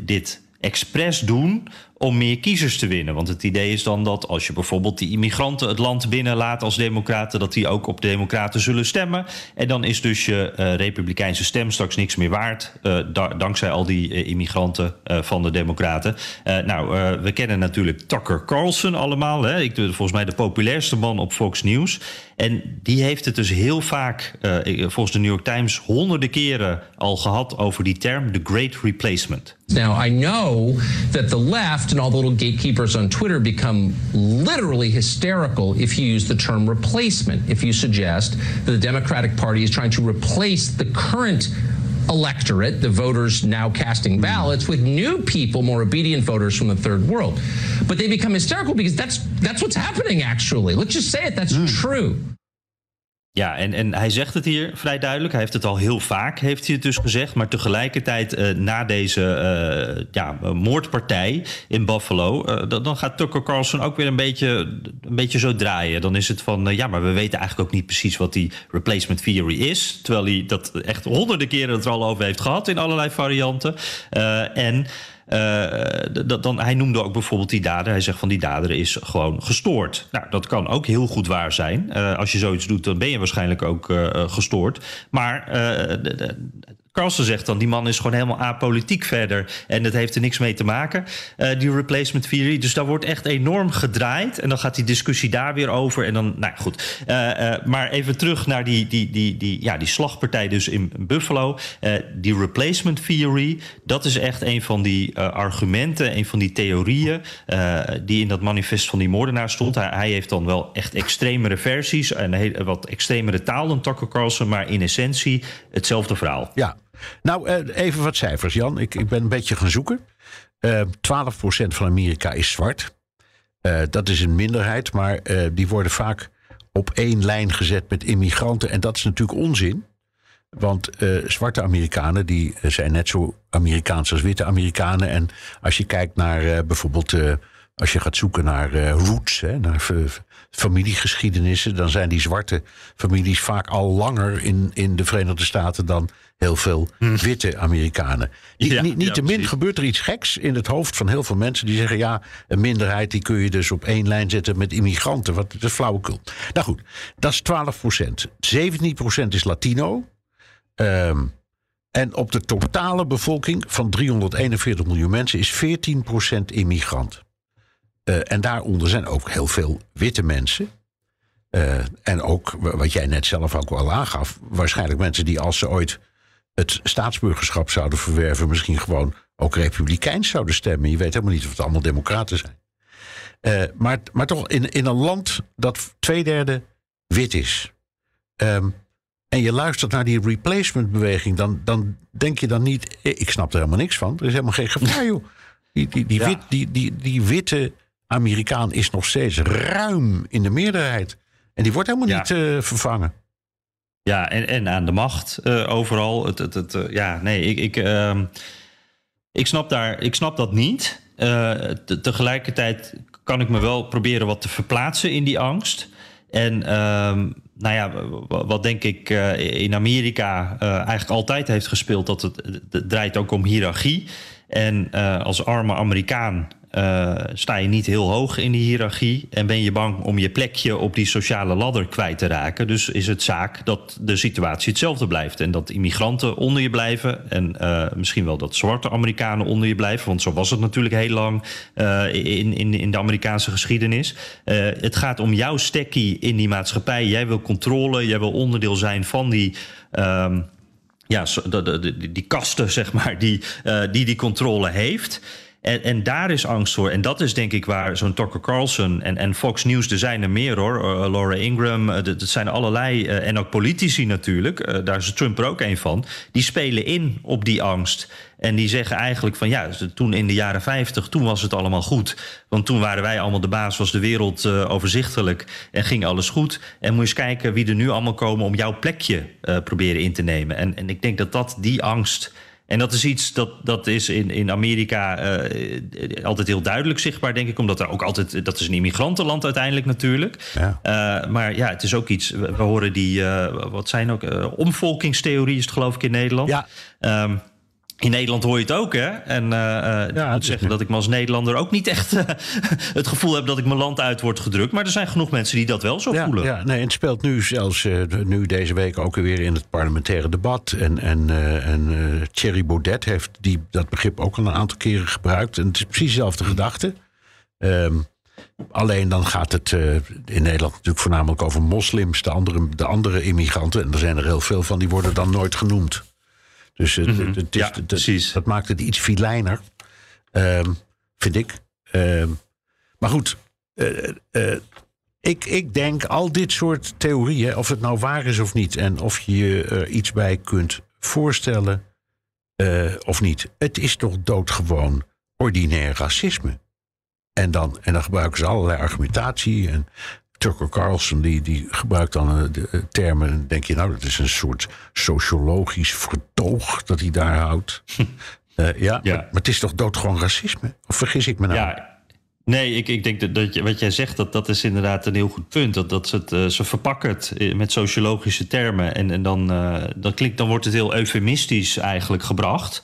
[SPEAKER 3] dit expres doen om meer kiezers te winnen. Want het idee is dan dat als je bijvoorbeeld die immigranten het land binnenlaat als democraten, dat die ook op democraten zullen stemmen. En dan is dus je uh, republikeinse stem straks niks meer waard, da dankzij al die uh, immigranten van de democraten. nou, we kennen natuurlijk Tucker Carlson allemaal. Hè? Ik, volgens mij de populairste man op Fox News. En die heeft het dus heel vaak, volgens de New York Times, honderden keren al gehad over die term, the great replacement.
[SPEAKER 4] Now, I know that the left and all the little gatekeepers on Twitter become literally hysterical if you use the term replacement. If you suggest that the Democratic Party is trying to replace the current electorate, the voters now casting ballots, with new people, more obedient voters from the third world. But they become hysterical because that's that's what's happening actually. Let's just say it, that's mm. true.
[SPEAKER 3] Ja, en, en hij zegt het hier vrij duidelijk. Hij heeft het al heel vaak, heeft hij het dus gezegd. Maar tegelijkertijd, uh, na deze uh, ja, moordpartij in Buffalo... Uh, dan gaat Tucker Carlson ook weer een beetje, een beetje zo draaien. Dan is het van, ja, maar we weten eigenlijk ook niet precies... wat die replacement theory is. Terwijl hij dat echt honderden keren het er al over heeft gehad... in allerlei varianten. en... Uh, dan, hij noemde ook bijvoorbeeld die dader. Hij zegt van die dader is gewoon gestoord. Nou, dat kan ook heel goed waar zijn. Uh, als je zoiets doet, dan ben je waarschijnlijk ook gestoord. Maar Carlsen zegt dan, die man is gewoon helemaal apolitiek verder. En dat heeft er niks mee te maken, uh, die replacement theory. Dus daar wordt echt enorm gedraaid. En dan gaat die discussie daar weer over. En dan, nou goed. Uh, uh, maar even terug naar die, die, die, die, ja, die slagpartij dus in Buffalo. die replacement theory, dat is echt een van die argumenten, een van die theorieën... die in dat manifest van die moordenaar stond. Hij, hij heeft dan wel echt extremere versies... en wat extremere taal dan Tucker Carlson... maar in essentie hetzelfde verhaal.
[SPEAKER 1] Ja, nou, uh, even wat cijfers, Jan. Ik, ik ben een beetje gaan zoeken. Uh, eh, 12% van Amerika is zwart. Uh, dat is een minderheid, maar die worden vaak op één lijn gezet met immigranten. En dat is natuurlijk onzin. Want zwarte Amerikanen die zijn net zo Amerikaans als witte Amerikanen. En als je kijkt naar bijvoorbeeld als je gaat zoeken naar roots, hè, naar familiegeschiedenissen, dan zijn die zwarte families vaak al langer in, in de Verenigde Staten dan heel veel hm. witte Amerikanen. Ja, niet niet te min gebeurt er iets geks in het hoofd van heel veel mensen die zeggen: ja, een minderheid die kun je dus op één lijn zetten met immigranten. Wat dat is flauwekul. Nou goed, dat is 12 procent. 17 procent is Latino. Um, en op de totale bevolking van 341 miljoen mensen is 14 procent immigrant. Uh, en daaronder zijn ook heel veel witte mensen. Uh, en ook, wat jij net zelf ook wel aangaf, waarschijnlijk mensen die als ze ooit het staatsburgerschap zouden verwerven, misschien gewoon ook republikeins zouden stemmen. Je weet helemaal niet of het allemaal democraten zijn. Uh, maar, maar toch, in, in een land dat twee derde wit is. Um, en je luistert naar die replacement beweging, dan, dan denk je dan niet, ik snap er helemaal niks van. Er is helemaal geen gevaar, joh. Die, die, die, ja. wit, die, die, die witte Amerikaan is nog steeds ruim in de meerderheid. En die wordt helemaal ja. niet uh, vervangen.
[SPEAKER 3] Ja, en, en aan de macht uh, overal. Het, het, het, uh, ja, nee, ik, ik, uh, ik, snap daar, ik snap dat niet. Te, tegelijkertijd kan ik me wel proberen wat te verplaatsen in die angst. En ehm, nou ja, wat denk ik in Amerika eigenlijk altijd heeft gespeeld... dat het, het draait ook om hiërarchie. En als arme Amerikaan uh, sta je niet heel hoog in die hiërarchie en ben je bang om je plekje op die sociale ladder kwijt te raken. Dus is het zaak dat de situatie hetzelfde blijft en dat immigranten onder je blijven en uh, misschien wel dat zwarte Amerikanen onder je blijven, want zo was het natuurlijk heel lang uh, in, in, in de Amerikaanse geschiedenis. het gaat om jouw stekkie in die maatschappij. Jij wil controle, jij wil onderdeel zijn van die. Um, ja, de, die kasten, zeg maar, die, die die controle heeft. En, en daar is angst voor. En dat is denk ik waar zo'n Tucker Carlson en, en Fox News, er zijn er meer hoor. Uh, Laura Ingram, uh, dat zijn allerlei. En ook politici natuurlijk, daar is Trump er ook een van. Die spelen in op die angst. En die zeggen eigenlijk van ja, toen in de jaren 50, toen was het allemaal goed. Want toen waren wij allemaal de baas, was de wereld overzichtelijk en ging alles goed. En moet je eens kijken wie er nu allemaal komen om jouw plekje proberen in te nemen. En, en ik denk dat dat die angst en dat is iets dat, dat is in, in Amerika uh, altijd heel duidelijk zichtbaar, denk ik. Omdat er ook altijd. Dat is een immigrantenland uiteindelijk natuurlijk. Ja. Uh, maar ja, het is ook iets. We, horen die. wat zijn ook. omvolkingstheorie is het, geloof ik, in Nederland. Ja. Um, in Nederland hoor je het ook, hè? En uh, ja, ik moet zeggen dat ik me als Nederlander ook niet echt uh, het gevoel heb dat ik mijn land uit word gedrukt. Maar er zijn genoeg mensen die dat wel zo
[SPEAKER 1] ja,
[SPEAKER 3] voelen.
[SPEAKER 1] Ja, nee, het speelt nu zelfs uh, nu deze week ook weer in het parlementaire debat. En, en, en Thierry Baudet heeft die, dat begrip ook al een aantal keren gebruikt. En het is precies dezelfde gedachte. Um, alleen dan gaat het in Nederland natuurlijk voornamelijk over moslims, de andere, de andere immigranten. En er zijn er heel veel van, die worden dan nooit genoemd. Dus het, mm-hmm. het, is, ja, precies. dat maakt het iets filijner, um, vind ik. Um, maar goed, uh, uh, ik, ik denk al dit soort theorieën, of het nou waar is of niet, en of je je er iets bij kunt voorstellen uh, of niet. Het is toch doodgewoon ordinair racisme. En dan, en dan gebruiken ze allerlei argumentatie. En Tucker Carlson die, die gebruikt dan eh, de eh, termen. En denk je, nou, dat is een soort sociologisch vertoog dat hij daar houdt. uh, ja, ja. Maar, maar, het is toch doodgewoon racisme? Of vergis ik me nou?
[SPEAKER 3] Ja. Nee, ik, ik denk dat, dat je, wat jij zegt, dat, dat is inderdaad een heel goed punt. Dat, dat ze, het, ze verpakken het met sociologische termen. En, en dan, uh, dan, klinkt, dan wordt het heel eufemistisch eigenlijk gebracht.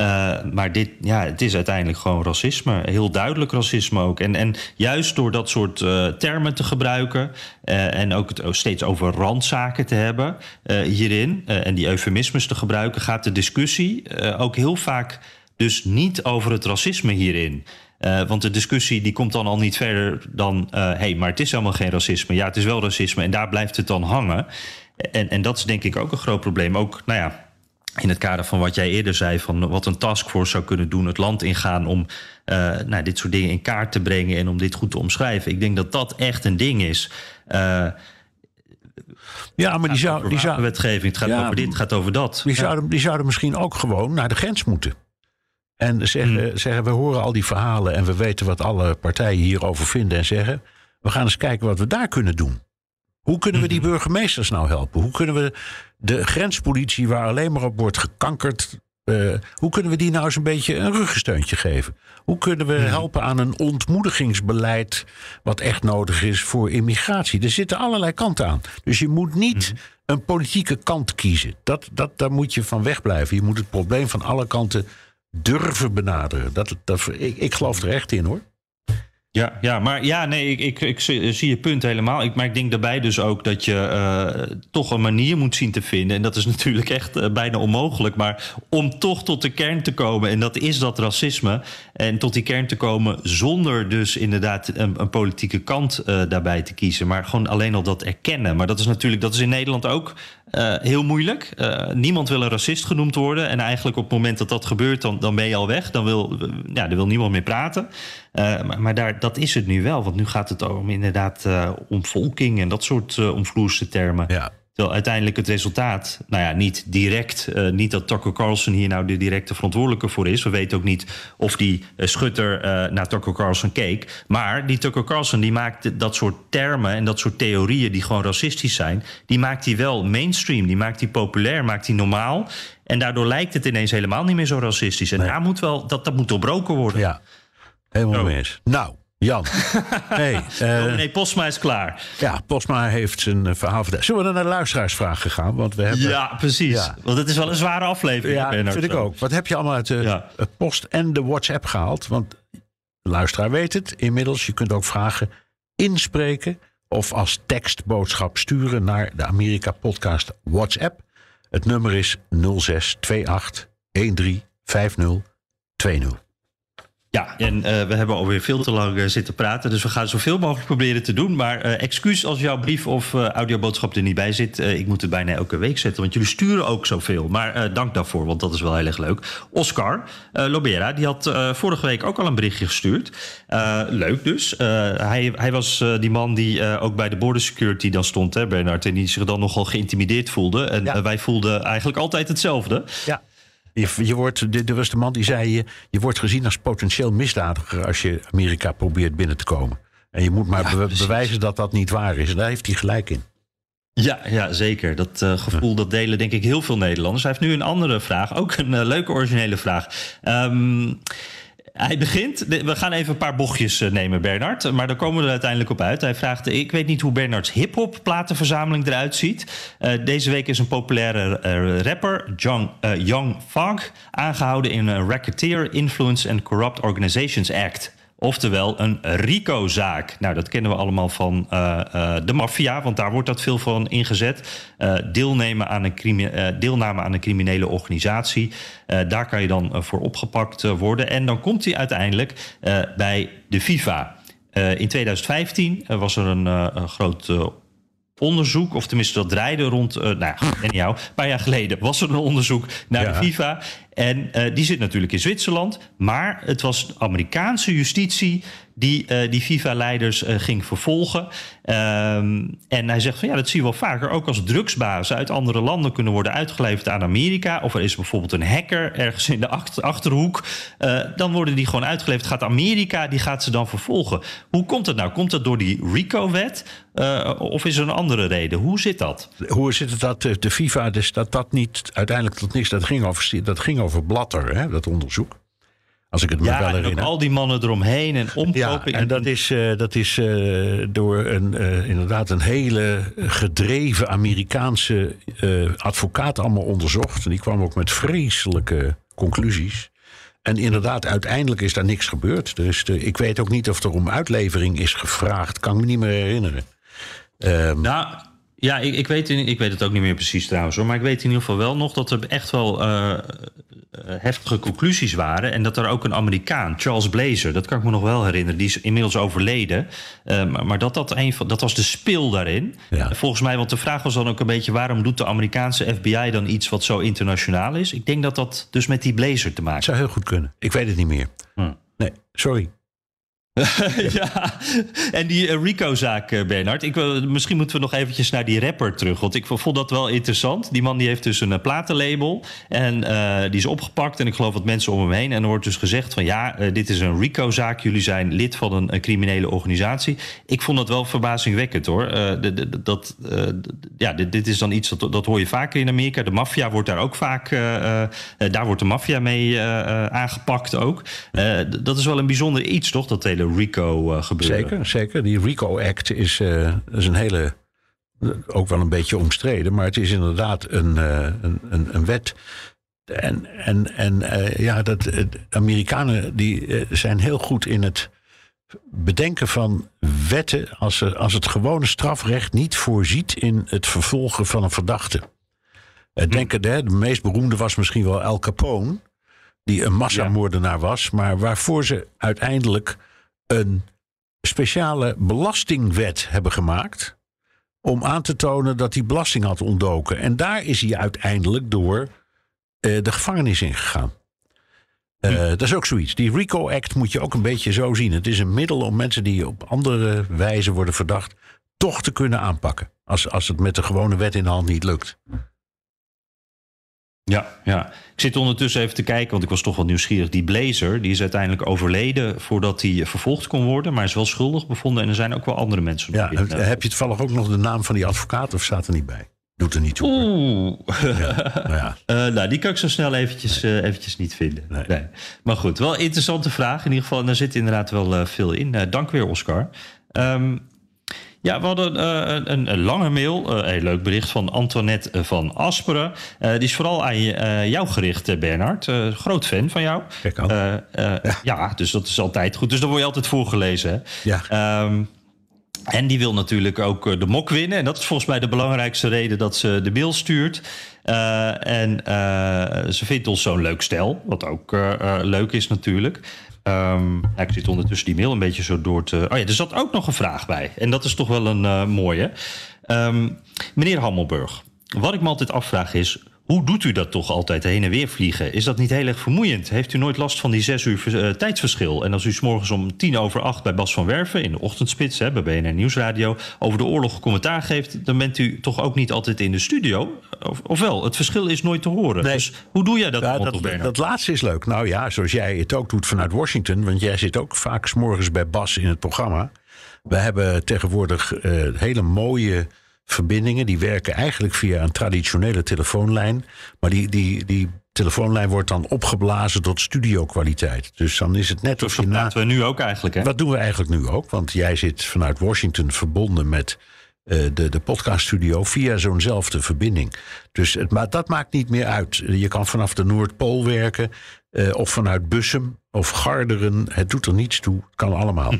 [SPEAKER 3] Uh, maar dit, ja, het is uiteindelijk gewoon racisme. Heel duidelijk racisme ook. En, en juist door dat soort uh, termen te gebruiken. Uh, en ook het steeds over randzaken te hebben hierin. en die eufemismes te gebruiken. gaat de discussie ook heel vaak dus niet over het racisme hierin. want de discussie die komt dan al niet verder dan... hé, hey, maar het is helemaal geen racisme. Ja, het is wel racisme en daar blijft het dan hangen. En, en dat is denk ik ook een groot probleem. Ook, nou ja in het kader van wat jij eerder zei, van wat een taskforce zou kunnen doen, het land ingaan om uh, nou, dit soort dingen in kaart te brengen en om dit goed te omschrijven. Ik denk dat dat echt een ding is. Uh,
[SPEAKER 1] ja, maar die zou. Die zou
[SPEAKER 3] wetgeving, het gaat ja, over dit, het gaat over dat.
[SPEAKER 1] Die, zouden, die zouden misschien ook gewoon naar de grens moeten. En zeggen, hmm. zeggen, we horen al die verhalen en we weten wat alle partijen hierover vinden en zeggen. We gaan eens kijken wat we daar kunnen doen. Hoe kunnen we die mhm. burgemeesters nou helpen? Hoe kunnen we de grenspolitie, waar alleen maar op wordt gekankerd. Uh, hoe kunnen we die nou eens een beetje een ruggensteuntje geven? Hoe kunnen we mhm. helpen aan een ontmoedigingsbeleid. wat echt nodig is voor immigratie? Er zitten allerlei kanten aan. Dus je moet niet mhm. een politieke kant kiezen. Dat, dat, daar moet je van wegblijven. Je moet het probleem van alle kanten durven benaderen. Dat, dat, ik, ik geloof er echt in hoor.
[SPEAKER 3] Ja, ja, maar ja, nee, ik, ik, zie je punt helemaal. Ik, maar ik denk daarbij dus ook dat je uh, toch een manier moet zien te vinden. En dat is natuurlijk echt uh, bijna onmogelijk. Maar om toch tot de kern te komen, en dat is dat racisme. En tot die kern te komen zonder dus inderdaad een, een politieke kant uh, daarbij te kiezen. Maar gewoon alleen al dat erkennen. Maar dat is natuurlijk, dat is in Nederland ook heel moeilijk. Niemand wil een racist genoemd worden. En eigenlijk op het moment dat dat gebeurt, dan, dan ben je al weg. Dan wil, ja, dan wil niemand meer praten. Uh, maar, maar daar, dat is het nu wel. Want nu gaat het om inderdaad om volking en dat soort omvloerse termen. Ja. Terwijl uiteindelijk het resultaat, nou ja, niet direct, uh, niet dat Tucker Carlson hier nou de directe verantwoordelijke voor is. We weten ook niet of die uh, schutter uh, naar Tucker Carlson keek. Maar die Tucker Carlson die maakt dat soort termen en dat soort theorieën die gewoon racistisch zijn, die maakt hij wel mainstream, die maakt hij populair, maakt hij normaal. En daardoor lijkt het ineens helemaal niet meer zo racistisch. En nee. daar moet wel, dat, dat moet doorbroken worden.
[SPEAKER 1] Ja, helemaal oh. mee eens. Nou, Jan.
[SPEAKER 3] Hey, uh, nee, Postma is klaar.
[SPEAKER 1] Ja, Postma heeft zijn uh, verhaal verteld. Zullen we naar de luisteraarsvraag gegaan? Want we hebben,
[SPEAKER 3] ja, precies. Ja. Want het is wel een zware aflevering.
[SPEAKER 1] Ja, dat vind ik ook. Wat heb je allemaal uit de ja. post en de WhatsApp gehaald? Want de luisteraar weet het inmiddels. Je kunt ook vragen inspreken of als tekstboodschap sturen naar de Amerika Podcast WhatsApp. Het nummer is 0628 135020.
[SPEAKER 3] Ja, en uh, we hebben alweer veel te lang uh, zitten praten. Dus we gaan zoveel mogelijk proberen te doen. Maar uh, excuus als jouw brief of audioboodschap er niet bij zit. ik moet het bijna elke week zetten, want jullie sturen ook zoveel. Maar dank daarvoor, want dat is wel heel erg leuk. Oscar Lobera, die had vorige week ook al een berichtje gestuurd. leuk dus. hij, hij was die man die ook bij de border security dan stond, hè, Bernard. En die zich dan nogal geïntimideerd voelde. En ja. wij voelden eigenlijk altijd hetzelfde.
[SPEAKER 1] Ja. Je, je wordt, er was de man die zei: je, je wordt gezien als potentieel misdadiger als je Amerika probeert binnen te komen. En je moet maar bewijzen dat dat niet waar is. En daar heeft hij gelijk in.
[SPEAKER 3] Ja, ja zeker. Dat uh, gevoel dat delen denk ik heel veel Nederlanders. Hij heeft nu een andere vraag, ook een uh, leuke originele vraag. Um, hij begint. We gaan even een paar bochtjes eh, nemen, Bernard. Maar daar komen we er uiteindelijk op uit. Hij vraagt: Ik weet niet hoe Bernards hip-hop platenverzameling eruit ziet. Uh, deze week is een populaire rapper, Young, Young Funk, aangehouden in een Racketeer Influence and Corrupt Organizations Act. Oftewel een RICO-zaak. Nou, dat kennen we allemaal van uh, uh, de maffia, want daar wordt dat veel van ingezet. Uh, deelnemen aan een deelname aan een criminele organisatie. daar kan je dan voor opgepakt worden. En dan komt hij uiteindelijk bij de FIFA. in 2015 was er een, een groot onderzoek, of tenminste dat draaide rond, uh, nou en jou, een paar jaar geleden was er een onderzoek naar de FIFA. En uh, die zit natuurlijk in Zwitserland, maar het was Amerikaanse justitie die uh, die FIFA-leiders uh, ging vervolgen. Um, en hij zegt van ja, dat zie je wel vaker. Ook als drugsbazen uit andere landen kunnen worden uitgeleverd aan Amerika. Of er is bijvoorbeeld een hacker ergens in de achter, achterhoek. Dan worden die gewoon uitgeleverd. Gaat Amerika, die gaat ze dan vervolgen. Hoe komt dat nou? Komt dat door die RICO-wet? of is er een andere reden? Hoe zit dat?
[SPEAKER 1] Hoe zit het dat de FIFA, dus dat dat niet uiteindelijk tot niks... dat ging over, dat ging Blatter, hè, dat onderzoek. Als ik het me
[SPEAKER 3] ja,
[SPEAKER 1] wel herinner.
[SPEAKER 3] En al die mannen eromheen en omkopen.
[SPEAKER 1] Ja, en dat is, uh, dat is uh, door een, uh, inderdaad een hele gedreven Amerikaanse advocaat allemaal onderzocht. En die kwam ook met vreselijke conclusies. En inderdaad, uiteindelijk is daar niks gebeurd. Dus de, ik weet ook niet of er om uitlevering is gevraagd. Kan me niet meer herinneren.
[SPEAKER 3] Um, nou, ja, ik, ik, weet, ik weet het ook niet meer precies trouwens hoor. Maar ik weet in ieder geval wel nog dat er echt wel uh, heftige conclusies waren. En dat er ook een Amerikaan, Charles Blazer, dat kan ik me nog wel herinneren, die is inmiddels overleden. Uh, maar, maar, dat, dat, een van, dat was de spil daarin. Ja. Volgens mij, want de vraag was dan ook een beetje: waarom doet de Amerikaanse FBI dan iets wat zo internationaal is? Ik denk dat dat dus met die Blazer te maken heeft.
[SPEAKER 1] zou heel goed kunnen. Ik weet het niet meer. Hm. Nee, sorry.
[SPEAKER 3] ja, en die uh, Rico-zaak, uh, Bernard. Ik, misschien moeten we nog eventjes naar die rapper terug. Want ik vond dat wel interessant. Die man die heeft dus een platenlabel. En die is opgepakt. En ik geloof wat mensen om hem heen. En er wordt dus gezegd van ja, dit is een Rico-zaak. Jullie zijn lid van een, criminele organisatie. Ik vond dat wel verbazingwekkend hoor. Dat, ja, dit, dit, is dan iets dat, dat hoor je vaker in Amerika. De maffia wordt daar ook vaak. daar wordt de maffia mee aangepakt ook. dat is wel een bijzonder iets, toch? Dat hele RICO uh, gebeuren.
[SPEAKER 1] Zeker, zeker. Die RICO Act is, uh, is een hele, ook wel een beetje omstreden, maar het is inderdaad een, uh, een, een, een, wet. En, en, en ja, dat, Amerikanen die zijn heel goed in het bedenken van wetten als, als het gewone strafrecht niet voorziet in het vervolgen van een verdachte. Hm. Denken, de, de meest beroemde was misschien wel Al Capone die een massamoordenaar was, maar waarvoor ze uiteindelijk een speciale belastingwet hebben gemaakt. om aan te tonen dat hij belasting had ontdoken. En daar is hij uiteindelijk door uh, de gevangenis ingegaan. Uh, hm. Dat is ook zoiets. Die RICO Act moet je ook een beetje zo zien. Het is een middel om mensen die op andere wijze worden verdacht. toch te kunnen aanpakken. Als, als het met de gewone wet in de hand niet lukt.
[SPEAKER 3] Ja, ja, ik zit ondertussen even te kijken, want ik was toch wel nieuwsgierig. Die Blazer die is uiteindelijk overleden voordat hij vervolgd kon worden, maar is wel schuldig bevonden. En er zijn ook wel andere mensen.
[SPEAKER 1] Ja, heb, heb je toevallig ook nog de naam van die advocaat of staat er niet bij? Doet er niet toe.
[SPEAKER 3] Oeh. Ja, nou, ja. uh, nou, die kan ik zo snel eventjes, nee. uh, eventjes niet vinden. Nee. nee. Maar goed, wel interessante vraag. In ieder geval, daar zit inderdaad wel uh, veel in. dank weer, Oscar. Um, ja, we hadden uh, een, een, lange mail, uh, een leuk bericht van Antoinette van Asperen. Uh, die is vooral aan jou gericht, Bernard. groot fan van jou. Ja. ja. dus dat is altijd goed. Dus daar word je altijd voorgelezen. Hè?
[SPEAKER 1] Ja.
[SPEAKER 3] Um, En die wil natuurlijk ook eh, de mok winnen. En dat is volgens mij de belangrijkste reden dat ze de mail stuurt. Uh, en uh, ze vindt ons zo'n leuk stel, wat ook uh, leuk is natuurlijk. Ja, ik zit ondertussen die mail een beetje zo door te... Oh ja, er zat ook nog een vraag bij. En dat is toch wel een mooie. Um, meneer Hammelburg, wat ik me altijd afvraag is... Hoe doet u dat toch altijd heen en weer vliegen? Is dat niet heel erg vermoeiend? Heeft u nooit last van die zes uur uh, tijdsverschil? En als u s morgens om tien over acht bij Bas van Werven in de ochtendspits hè, bij BNR Nieuwsradio over de oorlog commentaar geeft, dan bent u toch ook niet altijd in de studio? Of, ofwel, het verschil is nooit te horen.
[SPEAKER 1] Nee.
[SPEAKER 3] Dus hoe doe jij dat?
[SPEAKER 1] Ja,
[SPEAKER 3] dat,
[SPEAKER 1] dat, dat laatste is leuk. Nou ja, zoals jij het ook doet vanuit Washington, want jij zit ook vaak s morgens bij Bas in het programma. We hebben tegenwoordig uh, hele mooie verbindingen. Die werken eigenlijk via een traditionele telefoonlijn. Maar die, die, die telefoonlijn wordt dan opgeblazen tot studiokwaliteit. Dus dan is het net
[SPEAKER 3] dus
[SPEAKER 1] of je
[SPEAKER 3] na... we nu ook eigenlijk, hè?
[SPEAKER 1] Dat doen we eigenlijk nu ook. Want jij zit vanuit Washington verbonden met uh, de, de podcaststudio via zo'nzelfde verbinding. Dus het, maar dat maakt niet meer uit. Je kan vanaf de Noordpool werken. Uh, of vanuit Bussum of Garderen. Het doet er niets toe. Het kan allemaal. Hm.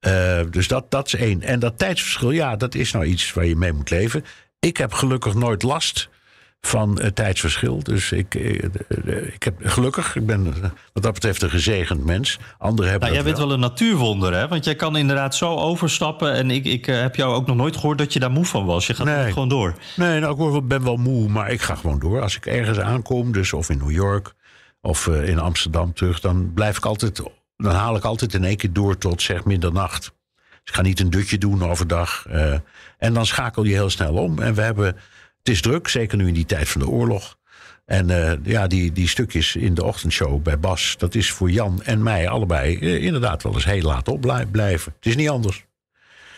[SPEAKER 1] Uh, dus dat, dat is één. En dat tijdsverschil, ja, dat is nou iets waar je mee moet leven. Ik heb gelukkig nooit last van het tijdsverschil. Dus ik, ik heb gelukkig, ik ben wat dat betreft een gezegend mens. Anderen hebben.
[SPEAKER 3] Nou, jij bent wel een natuurwonder, hè? Want jij kan inderdaad zo overstappen. En ik, ik heb jou ook nog nooit gehoord dat je daar moe van was. Je gaat
[SPEAKER 1] nee.
[SPEAKER 3] gewoon door.
[SPEAKER 1] Nee, nou, ik ben wel moe, maar ik ga gewoon door. Als ik ergens aankom, dus of in New York of in Amsterdam terug, dan blijf ik altijd, dan haal ik altijd in één keer door tot zeg middernacht. Dus ik ga niet een dutje doen overdag. Uh, en dan schakel je heel snel om. En we hebben, is druk, zeker nu in die tijd van de oorlog. En uh, ja, die, die stukjes in de ochtendshow bij Bas, dat is voor Jan en mij allebei inderdaad wel eens heel laat opblijven. Het is niet anders.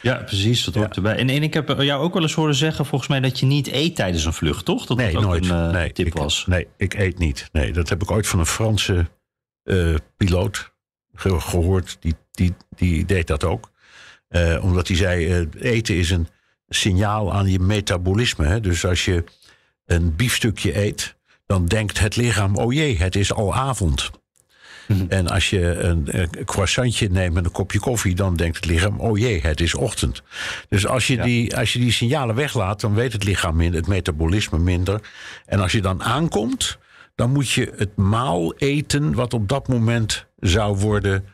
[SPEAKER 3] Ja, precies. Dat hoort ja. erbij. En, en ik heb jou ook wel eens horen zeggen, volgens mij, dat je niet eet tijdens een vlucht, toch? Dat
[SPEAKER 1] nee,
[SPEAKER 3] dat ook
[SPEAKER 1] nooit.
[SPEAKER 3] een uh,
[SPEAKER 1] nee,
[SPEAKER 3] tip
[SPEAKER 1] ik,
[SPEAKER 3] was.
[SPEAKER 1] Nee, ik eet niet. Nee, dat heb ik ooit van een Franse piloot ge gehoord. Die, die, die deed dat ook. Omdat hij zei, eten is een signaal aan je metabolisme. Hè? Dus als je een biefstukje eet, dan denkt het lichaam, oh jee, het is al avond. Mm-hmm. En als je een, een, croissantje neemt met een kopje koffie, dan denkt het lichaam: oh jee, het is ochtend. Dus als je, ja. die, als je die signalen weglaat, dan weet het lichaam minder, het metabolisme minder. En als je dan aankomt, dan moet je het maal eten wat op dat moment zou worden,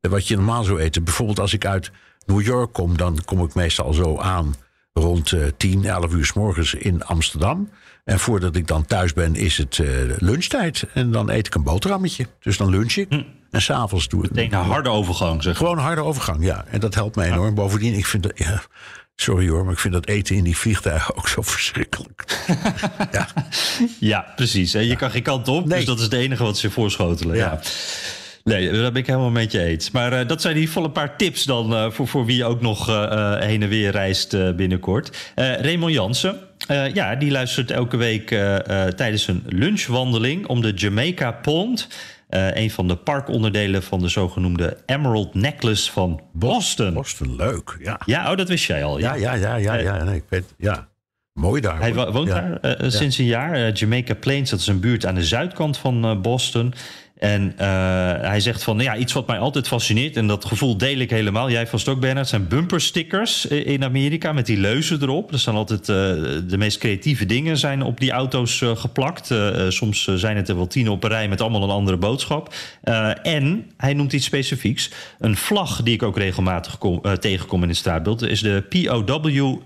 [SPEAKER 1] wat je normaal zou eten. Bijvoorbeeld als ik uit New York kom, dan kom ik meestal zo aan rond uh, 10, 11 uur s morgens in Amsterdam. En voordat ik dan thuis ben, is het uh, lunchtijd. En dan eet ik een boterhammetje. Dus dan lunch ik. Hm. En s'avonds doe ik.
[SPEAKER 3] Denk een harde overgang, zeg.
[SPEAKER 1] Gewoon een harde overgang, ja. En dat helpt mij enorm. Ja. Bovendien, ik vind dat. Ja, sorry hoor, maar ik vind dat eten in die vliegtuigen ook zo verschrikkelijk.
[SPEAKER 3] ja. ja, precies. Je ja. kan geen kant op. Nee. Dus dat is het enige wat ze voorschotelen. ja. Nee, daar ben ik helemaal met je eens. Maar uh, dat zijn geval een paar tips dan uh, voor, voor wie ook nog uh, heen en weer reist binnenkort. Raymond Jansen, ja, die luistert elke week tijdens een lunchwandeling om de Jamaica Pond. een van de parkonderdelen van de zogenoemde Emerald Necklace van Boston.
[SPEAKER 1] Boston, leuk. Ja,
[SPEAKER 3] ja oh, dat wist jij al.
[SPEAKER 1] Ja, ja, ja, ja. ja, nee, ik weet, ja. Mooi daar.
[SPEAKER 3] Hij woont ja. daar ja. sinds een jaar. Jamaica Plains, dat is een buurt aan de zuidkant van Boston. En uh, hij zegt van, ja, iets wat mij altijd fascineert... en dat gevoel deel ik helemaal, jij vast ook, Bernard... zijn bumperstickers in Amerika met die leuzen erop. Er staan altijd uh, de meest creatieve dingen zijn op die auto's geplakt. soms zijn het er wel tien op een rij met allemaal een andere boodschap. en hij noemt iets specifieks. Een vlag die ik ook regelmatig kom, tegenkom in het straatbeeld... is de POW-MIA-vlag...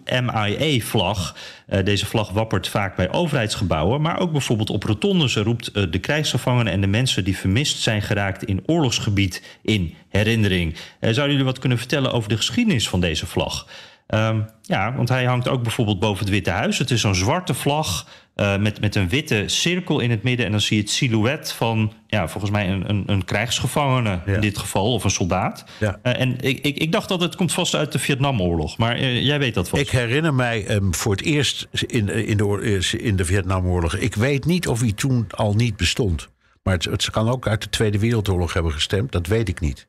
[SPEAKER 3] Uh, deze vlag wappert vaak bij overheidsgebouwen, maar ook bijvoorbeeld op rotondes roept uh, de krijgsgevangenen en de mensen die vermist zijn geraakt in oorlogsgebied in herinnering. Uh, zouden jullie wat kunnen vertellen over de geschiedenis van deze vlag? Um, ja, want hij hangt ook bijvoorbeeld boven het Witte Huis. Het is zo'n zwarte vlag uh, met, met een witte cirkel in het midden. En dan zie je het silhouet van, ja, volgens mij een, een, een krijgsgevangene ja. in dit geval, of een soldaat.
[SPEAKER 1] Ja.
[SPEAKER 3] Uh, en ik, ik, ik dacht dat het komt vast uit de Vietnamoorlog. Maar uh, jij weet dat vast.
[SPEAKER 1] Ik herinner mij um, voor het eerst in, in, de, in de Vietnamoorlog. Ik weet niet of hij toen al niet bestond. Maar het, het kan ook uit de Tweede Wereldoorlog hebben gestemd. Dat weet ik niet.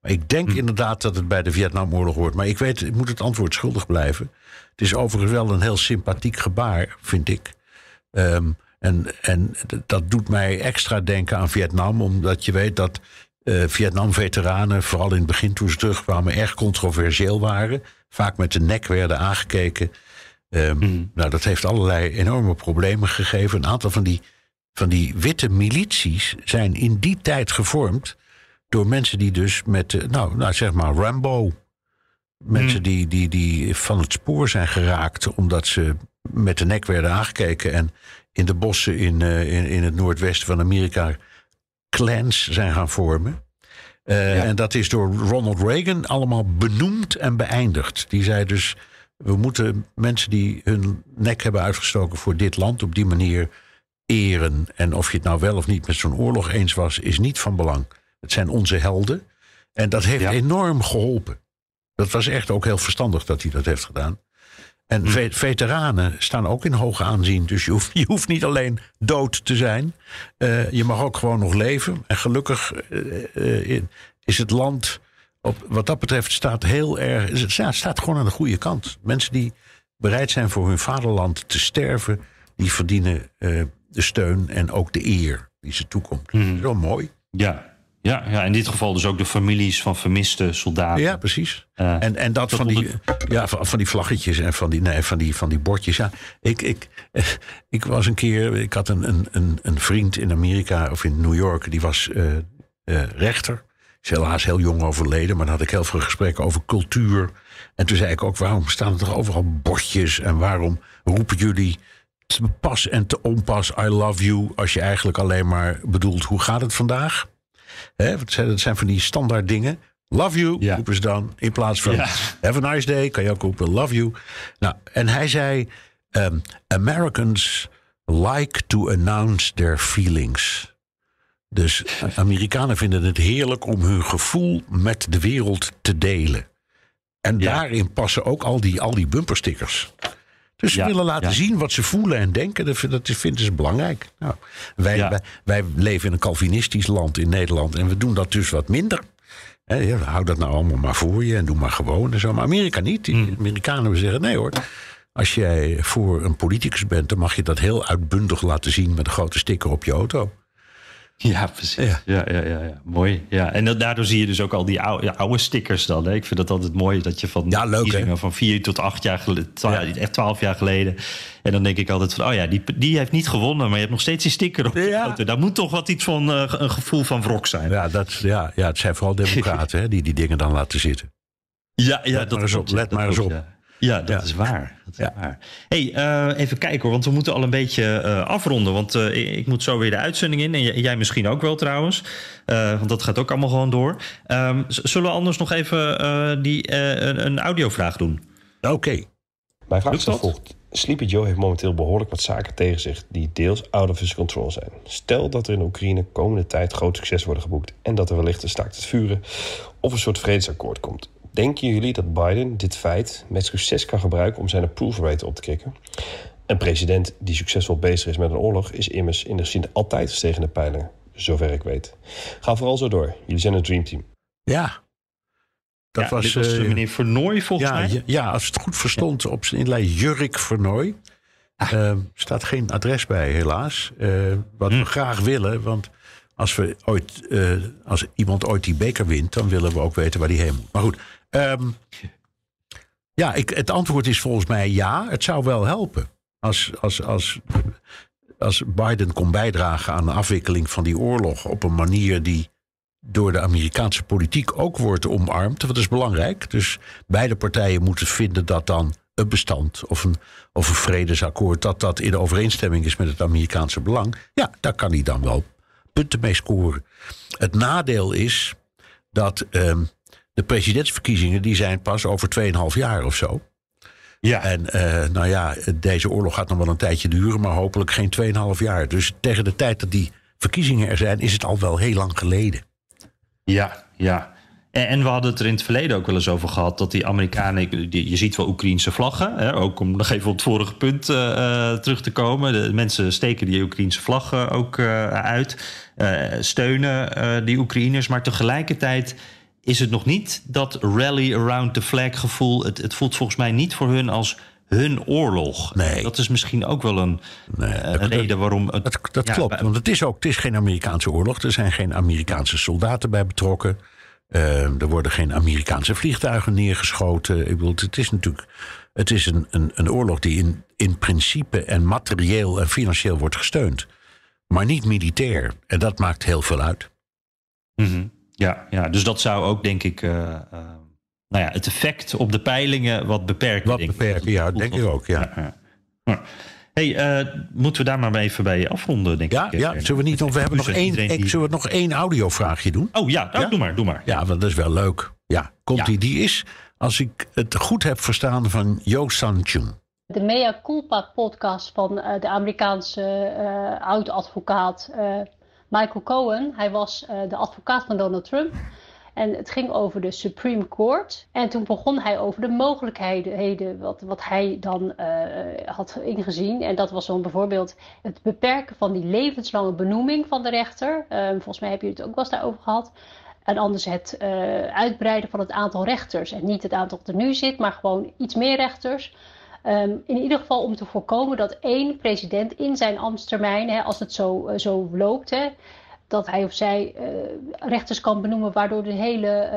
[SPEAKER 1] Maar ik denk hm. inderdaad dat het bij de Vietnamoorlog hoort. Maar ik weet, ik moet het antwoord schuldig blijven. Het is overigens wel een heel sympathiek gebaar, vind ik. Um, en, en dat doet mij extra denken aan Vietnam, omdat je weet dat uh, Vietnam-veteranen, vooral in het begin toen ze terugkwamen, erg controversieel waren. vaak met de nek werden aangekeken. Ehm,
[SPEAKER 3] Mhm.
[SPEAKER 1] Nou, dat heeft allerlei enorme problemen gegeven. Een aantal van die, van die witte milities zijn in die tijd gevormd door mensen die dus met, eh, nou, nou zeg maar Rambo. Mensen die, die, die van het spoor zijn geraakt omdat ze met de nek werden aangekeken en in de bossen in, eh, in, in het noordwesten van Amerika clans zijn gaan vormen. Eh, En dat is door Ronald Reagan allemaal benoemd en beëindigd. Die zei dus: we moeten mensen die hun nek hebben uitgestoken voor dit land op die manier eren. En of je het nou wel of niet met zo'n oorlog eens was, is niet van belang. Het zijn onze helden. En dat heeft
[SPEAKER 3] Ja.
[SPEAKER 1] enorm geholpen. Dat was echt ook heel verstandig dat hij dat heeft gedaan. En ve- veteranen staan ook in hoog aanzien. Dus je hoeft, je hoeft niet alleen dood te zijn. Eh, je mag ook gewoon nog leven. En gelukkig eh, eh, is het land, op, wat dat betreft, staat heel erg. Het ja, staat gewoon aan de goede kant. Mensen die bereid zijn voor hun vaderland te sterven, die verdienen de steun en ook de eer die ze toekomt. Zo mooi.
[SPEAKER 3] Ja. Ja, ja, in dit geval dus ook de families van vermiste soldaten.
[SPEAKER 1] Ja, precies.
[SPEAKER 3] Eh,
[SPEAKER 1] en, en dat
[SPEAKER 3] dat
[SPEAKER 1] van die, ja, van, van die vlaggetjes en van die, nee, van die, van die bordjes. Ja, ik, ik, ik was een keer, ik had een, een, een, een vriend in Amerika of in New York, die was eh, eh, rechter. Is helaas heel jong overleden, maar dan had ik heel veel gesprekken over cultuur. En toen zei ik ook, waarom staan er toch overal bordjes en waarom roepen jullie te pas en te onpas I love you als je eigenlijk alleen maar bedoelt hoe gaat het vandaag? Hè, dat zijn, van die standaard dingen. Love you,
[SPEAKER 3] Ja.
[SPEAKER 1] roepen ze dan. In plaats van
[SPEAKER 3] Ja.
[SPEAKER 1] have a nice day, kan je ook roepen love you. Nou, en hij zei, ehm, Americans like to announce their feelings. Dus Amerikanen vinden het heerlijk om hun gevoel met de wereld te delen. En
[SPEAKER 3] Ja.
[SPEAKER 1] daarin passen ook al die, al die bumperstickers. Dus ze
[SPEAKER 3] Ja,
[SPEAKER 1] willen laten
[SPEAKER 3] ja.
[SPEAKER 1] zien wat ze voelen en denken. Dat, vind- dat vinden ze belangrijk. Nou, wij,
[SPEAKER 3] Ja.
[SPEAKER 1] wij, wij leven in een Calvinistisch land in Nederland. En we doen dat dus wat minder. Hou dat nou allemaal maar voor je en doe maar gewoon. En zo. Maar Amerika niet. Die
[SPEAKER 3] Hmm.
[SPEAKER 1] Amerikanen zeggen nee hoor. Als jij voor een politicus bent, dan mag je dat heel uitbundig laten zien met een grote sticker op je auto.
[SPEAKER 3] Ja, precies.
[SPEAKER 1] Ja.
[SPEAKER 3] Ja, ja, ja, ja, mooi. Ja. En dat, daardoor zie je dus ook al die oude, oude stickers dan. Hè. Ik vind dat altijd mooi dat je van
[SPEAKER 1] Ja, leuk,
[SPEAKER 3] van vier tot acht jaar geleden, twa- echt twaalf jaar geleden. En dan denk ik altijd van, oh ja, die, die heeft niet gewonnen, maar je hebt nog steeds die sticker op je auto. Daar moet toch wat iets van eh, een gevoel van wrok zijn.
[SPEAKER 1] Ja, dat, ja, ja het zijn vooral democraten hè, die die dingen dan laten zitten.
[SPEAKER 3] Ja, ja
[SPEAKER 1] Let
[SPEAKER 3] dat
[SPEAKER 1] maar eens op, let maar eens op.
[SPEAKER 3] Ja. Dat
[SPEAKER 1] Ja.
[SPEAKER 3] is waar. Dat is
[SPEAKER 1] Ja.
[SPEAKER 3] waar. Hey, eh, even kijken hoor, want we moeten al een beetje eh, afronden. Want eh, ik, moet zo weer de uitzending in. En jij misschien ook wel trouwens. Eh, want dat gaat ook allemaal gewoon door. Ehm, zullen we anders nog even eh, die, eh, een, een audiovraag doen?
[SPEAKER 1] Oké.
[SPEAKER 5] Mijn vraag
[SPEAKER 3] Lukt
[SPEAKER 5] is als
[SPEAKER 3] dat?
[SPEAKER 5] volgt. Sleepy Joe heeft momenteel behoorlijk wat zaken tegen zich die deels out of his control zijn. Stel dat er in Oekraïne komende tijd groot succes worden geboekt en dat er wellicht een staakt het vuren of een soort vredesakkoord komt. Denken jullie dat Biden dit feit met succes kan gebruiken om zijn approval rate op te krikken? Een president die succesvol bezig is met een oorlog is immers in de zin altijd gestegen de pijlen, zover ik weet. Ga vooral zo door. Jullie zijn een dreamteam.
[SPEAKER 1] Ja. Dat
[SPEAKER 3] Ja,
[SPEAKER 1] was,
[SPEAKER 3] dit was
[SPEAKER 1] eh,
[SPEAKER 3] meneer Vernooy volgens
[SPEAKER 1] ja,
[SPEAKER 3] mij.
[SPEAKER 1] ja, ja, als het goed verstond op zijn inlei Jurk Vernooy.
[SPEAKER 3] Ah.
[SPEAKER 1] Er staat geen adres bij, helaas. Eh, wat
[SPEAKER 3] Hm.
[SPEAKER 1] we graag willen, want als, we ooit, eh, als iemand ooit die beker wint, dan willen we ook weten waar die heen moet. Maar goed. Ehm, ja, ik, het antwoord is volgens mij ja. Het zou wel helpen. Als, als, als, als Biden kon bijdragen aan de afwikkeling van die oorlog op een manier die door de Amerikaanse politiek ook wordt omarmd. Dat is belangrijk. Dus beide partijen moeten vinden dat dan een bestand of een, of een vredesakkoord... dat dat in overeenstemming is met het Amerikaanse belang. Ja, daar kan hij dan wel punten mee scoren. Het nadeel is dat ehm, de presidentsverkiezingen... die zijn pas over 2,5 jaar of zo.
[SPEAKER 3] Ja.
[SPEAKER 1] En eh, nou ja, deze oorlog gaat nog wel een tijdje duren... maar hopelijk geen 2,5 jaar. Dus tegen de tijd dat die verkiezingen er zijn... is het al wel heel lang geleden.
[SPEAKER 3] Ja, ja. En, en we hadden het er in het verleden ook wel eens over gehad dat die Amerikanen, die- je ziet wel Oekraïense vlaggen, hè, ook om nog even op het vorige punt eh, eh, terug te komen. De mensen steken die Oekraïense vlaggen ook uit, steunen die Oekraïners, maar tegelijkertijd is het nog niet dat rally around the flag gevoel. Het, het voelt volgens mij niet voor hun als hun oorlog.
[SPEAKER 1] Nee.
[SPEAKER 3] Dat is misschien ook wel een,
[SPEAKER 1] Nee,
[SPEAKER 3] eh,
[SPEAKER 1] dat-
[SPEAKER 3] reden waarom. Het,
[SPEAKER 1] Dat, dat
[SPEAKER 3] ja,
[SPEAKER 1] klopt, want het is ook het is geen Amerikaanse oorlog. Er zijn geen Amerikaanse soldaten bij betrokken. er worden geen Amerikaanse vliegtuigen neergeschoten. Ik bedoel, het is natuurlijk het is een, een, een oorlog die in, in principe en materieel en financieel wordt gesteund. Maar niet militair. En dat maakt heel veel uit.
[SPEAKER 3] Mhm. Ja, ja, dus dat zou ook, denk ik, uh, uh, nou ja, het effect op de peilingen wat beperken.
[SPEAKER 1] Wat beperken, ja, denk ik ook, ja. ja,
[SPEAKER 3] ja. hey, uh, moeten we daar maar even bij afronden, denk
[SPEAKER 1] ja,
[SPEAKER 3] ik.
[SPEAKER 1] Ja, zullen we niet, want we hebben nog één, die... zullen we nog één audiovraagje doen?
[SPEAKER 3] Oh ja, nou, doe maar, doe maar.
[SPEAKER 1] Ja, want dat is wel leuk. Ja, komt die, die is als ik het goed heb verstaan van Yo San-chun.
[SPEAKER 6] De Mea Culpa podcast van uh, de Amerikaanse uh, oud-advocaat uh, Michael Cohen. Hij was de advocaat van Donald Trump. En het ging over de Supreme Court. En toen begon hij over de mogelijkheden, wat, wat hij dan had ingezien. En dat was dan bijvoorbeeld het beperken van die levenslange benoeming van de rechter. volgens mij heb je het ook wel eens daarover gehad. En anders het uh, uitbreiden van het aantal rechters. En niet het aantal dat er nu zit, maar gewoon iets meer rechters. Um, in ieder geval om te voorkomen dat één president in zijn ambtstermijn, hè, als het zo, uh, zo loopt, hè, dat hij of zij uh, rechters kan benoemen, waardoor de hele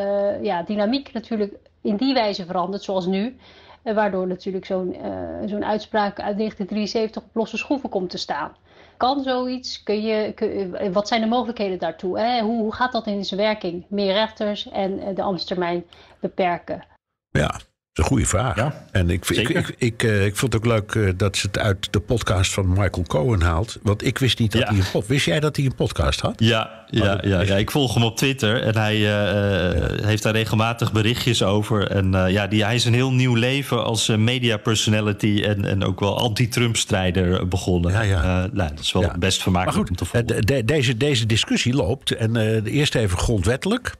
[SPEAKER 6] ja, dynamiek natuurlijk in die wijze verandert, zoals nu. waardoor natuurlijk zo'n uitspraak uit 1973 op losse schroeven komt te staan. Kan zoiets? Kun je, wat zijn de mogelijkheden daartoe? Hè? Hoe, hoe gaat dat in zijn werking? Meer rechters en eh, de ambtstermijn beperken?
[SPEAKER 1] Ja, is een goede vraag. Ja, en ik, ik, ik, ik, uh, ik vond het ook leuk uh, dat ze het uit de podcast van Michael Cohen haalt. Want ik wist niet dat ja. hij een podcast Wist jij dat hij een podcast had?
[SPEAKER 3] Ja, ja, ja, ja, ik volg hem op Twitter. En hij uh, ja. heeft daar regelmatig berichtjes over. En ja, die, hij is een heel nieuw leven als media personality. En, en ook wel anti-Trump-strijder begonnen. Ja, ja. nou, dat is wel best vermakelijk
[SPEAKER 1] goed,
[SPEAKER 3] om te volgen.
[SPEAKER 1] De, de, deze, deze discussie loopt. En eerst even grondwettelijk.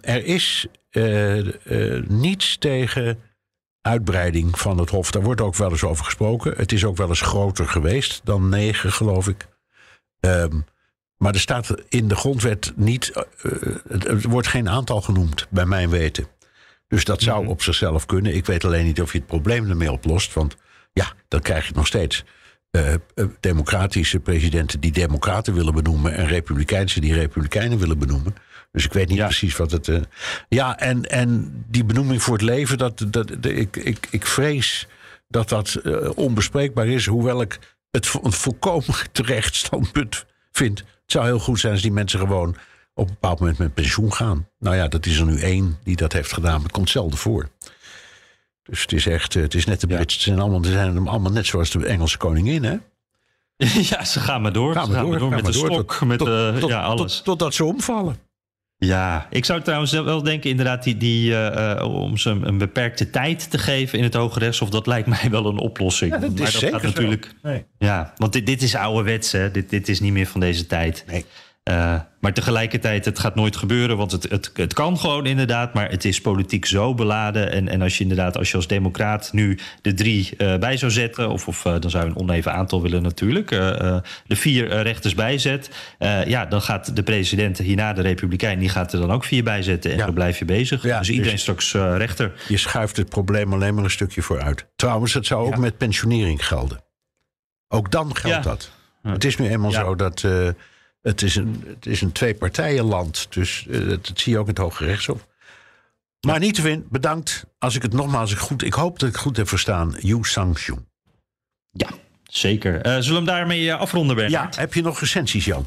[SPEAKER 1] Er is uh, uh, niets tegen uitbreiding van het Hof. Daar wordt ook wel eens over gesproken. Het is ook wel eens groter geweest dan negen, geloof ik. Um, maar er staat in de grondwet niet. Uh, er wordt geen aantal genoemd, bij mijn weten. Dus dat zou op zichzelf kunnen. Ik weet alleen niet of je het probleem ermee oplost. Want ja, dan krijg je nog steeds uh, democratische presidenten die democraten willen benoemen. en republikeinse die republikeinen willen benoemen. Dus ik weet niet ja. precies wat het. Uh, ja, en, en die benoeming voor het leven, dat, dat, de, ik, ik, ik vrees dat dat uh, onbespreekbaar is. Hoewel ik het een volkomen terecht standpunt vind. Het zou heel goed zijn als die mensen gewoon op een bepaald moment met pensioen gaan. Nou ja, dat is er nu één die dat heeft gedaan. Maar het komt zelden voor. Dus het is echt, het is net de Brits. Het zijn allemaal, ze zijn allemaal net zoals de Engelse koningin, hè?
[SPEAKER 3] Ja, ze gaan maar door. Gaan ze gaan maar door, door met de stok, met tot, tot, ja, alles.
[SPEAKER 1] Tot, totdat ze omvallen.
[SPEAKER 3] Ja, ik zou trouwens wel denken inderdaad die, die uh, om ze een beperkte tijd te geven in het Hoge Rechtshof, dat lijkt mij wel een oplossing.
[SPEAKER 1] Ja, dat is
[SPEAKER 3] maar
[SPEAKER 1] dat
[SPEAKER 3] gaat natuurlijk. Nee. Ja, want dit, dit is ouderwets, hè? Dit, dit is niet meer van deze tijd.
[SPEAKER 1] Nee.
[SPEAKER 3] Uh, maar tegelijkertijd, het gaat nooit gebeuren, want het, het, het kan gewoon inderdaad. Maar het is politiek zo beladen. En, en als je inderdaad, als je als democraat nu de drie uh, bij zou zetten... of, of uh, dan zou je een oneven aantal willen natuurlijk... de vier rechters bijzet... ja, dan gaat de president hierna, de republikein... die gaat er dan ook vier bijzetten en ja. dan blijf je bezig. Ja, dus iedereen dus straks rechter.
[SPEAKER 1] Je schuift het probleem alleen maar een stukje vooruit. Trouwens, het zou ook ja. met pensionering gelden. Ook dan geldt dat. Het is nu eenmaal zo dat... Het is een, het is een twee-partijenland, dus uh, dat, dat, zie je ook in het Hoge Rechtshof. Maar niet te win, bedankt. Als ik het nogmaals goed, ik hoop dat ik het goed heb verstaan. Yu Sang-Jung.
[SPEAKER 3] Ja, zeker. Uh, zullen we hem daarmee afronden, Bernard?
[SPEAKER 1] Ja, heb je nog recensies, Jan?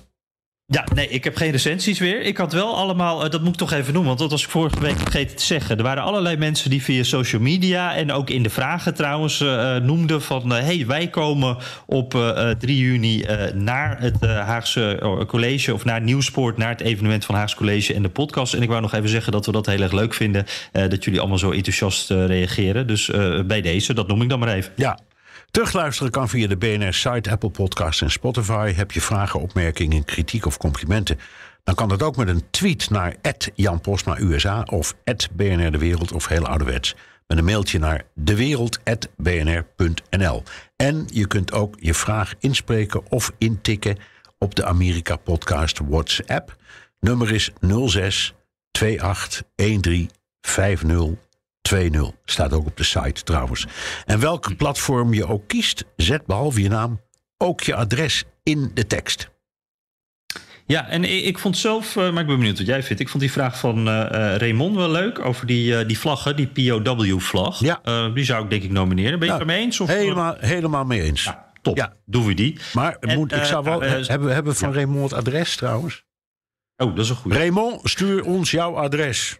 [SPEAKER 3] Ja, nee, ik heb geen recensies weer. Ik had wel allemaal, uh, dat moet ik toch even noemen, want dat was ik vorige week vergeten te zeggen. Er waren allerlei mensen die via social media en ook in de vragen trouwens uh, noemden van... hé, hey, wij komen op 3 juni naar het Haagse College of naar Nieuwsport... naar het evenement van Haagse College en de podcast. En ik wou nog even zeggen dat we dat heel erg leuk vinden... dat jullie allemaal zo enthousiast reageren. Dus bij deze, dat noem ik dan maar even.
[SPEAKER 1] Ja, Terugluisteren kan via de BNR-site, Apple Podcasts en Spotify. Heb je vragen, opmerkingen, kritiek of complimenten? Dan kan dat ook met een tweet naar Jan Postma USA of BNR De Wereld of heel ouderwets. Met een mailtje naar dewereld.bnr.nl. En je kunt ook je vraag inspreken of intikken op de Amerika Podcast WhatsApp. Nummer is 06 28 13 50 2.0. Staat ook op de site trouwens. En welk platform je ook kiest, zet behalve je naam ook je adres in de tekst.
[SPEAKER 3] Ja, en ik, vond zelf, maar ik ben benieuwd wat jij vindt. Ik vond die vraag van uh, Raymond wel leuk over die, die vlaggen, die POW-vlag.
[SPEAKER 1] Ja.
[SPEAKER 3] die zou ik denk ik nomineren. Ben je het
[SPEAKER 1] Nou,
[SPEAKER 3] ermee eens? Of,
[SPEAKER 1] Helemaal, helemaal mee eens.
[SPEAKER 3] Ja, top.
[SPEAKER 1] Ja.
[SPEAKER 3] Doen we die.
[SPEAKER 1] Maar
[SPEAKER 3] En,
[SPEAKER 1] moet, ik
[SPEAKER 3] eh,
[SPEAKER 1] zou wel,
[SPEAKER 3] eh,
[SPEAKER 1] hebben, hebben we van Raymond het adres trouwens?
[SPEAKER 3] Oh, dat is een goede.
[SPEAKER 1] Raymond, stuur ons jouw adres.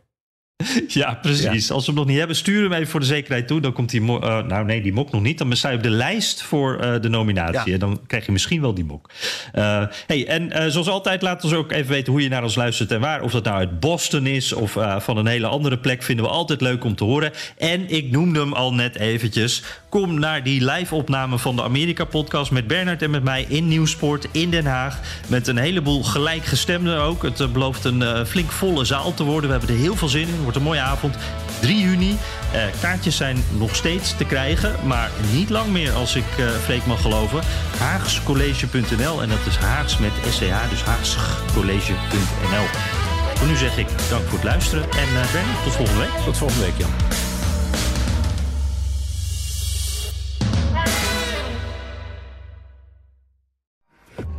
[SPEAKER 3] Ja, precies. Als we hem nog niet hebben, stuur hem even voor de zekerheid toe. Dan komt die mo- eh, nou nee, die mok nog niet. Dan sta je op de lijst voor eh, de nominatie.
[SPEAKER 1] Ja.
[SPEAKER 3] En dan krijg je misschien wel die mok. Eh, hey, en zoals altijd, laat ons ook even weten hoe je naar ons luistert en waar. Of dat nou uit Boston is of van een hele andere plek. Vinden we altijd leuk om te horen. En ik noemde hem al net eventjes. Kom naar die live-opname van de Amerika-podcast met Bernard en met mij in Nieuwsport in Den Haag. Met een heleboel gelijkgestemden ook. Het eh, belooft een eh, flink volle zaal te worden. We hebben er heel veel zin in. Het wordt een mooie avond. 3 juni. Eh, kaartjes zijn nog steeds te krijgen, maar niet lang meer als ik eh Freek mag geloven. Haagscollege.nl en dat is Haags met SCH, dus haagscollege.nl. Voor nu zeg ik dank voor het luisteren en Bernard, tot volgende week.
[SPEAKER 1] Tot volgende week, Jan.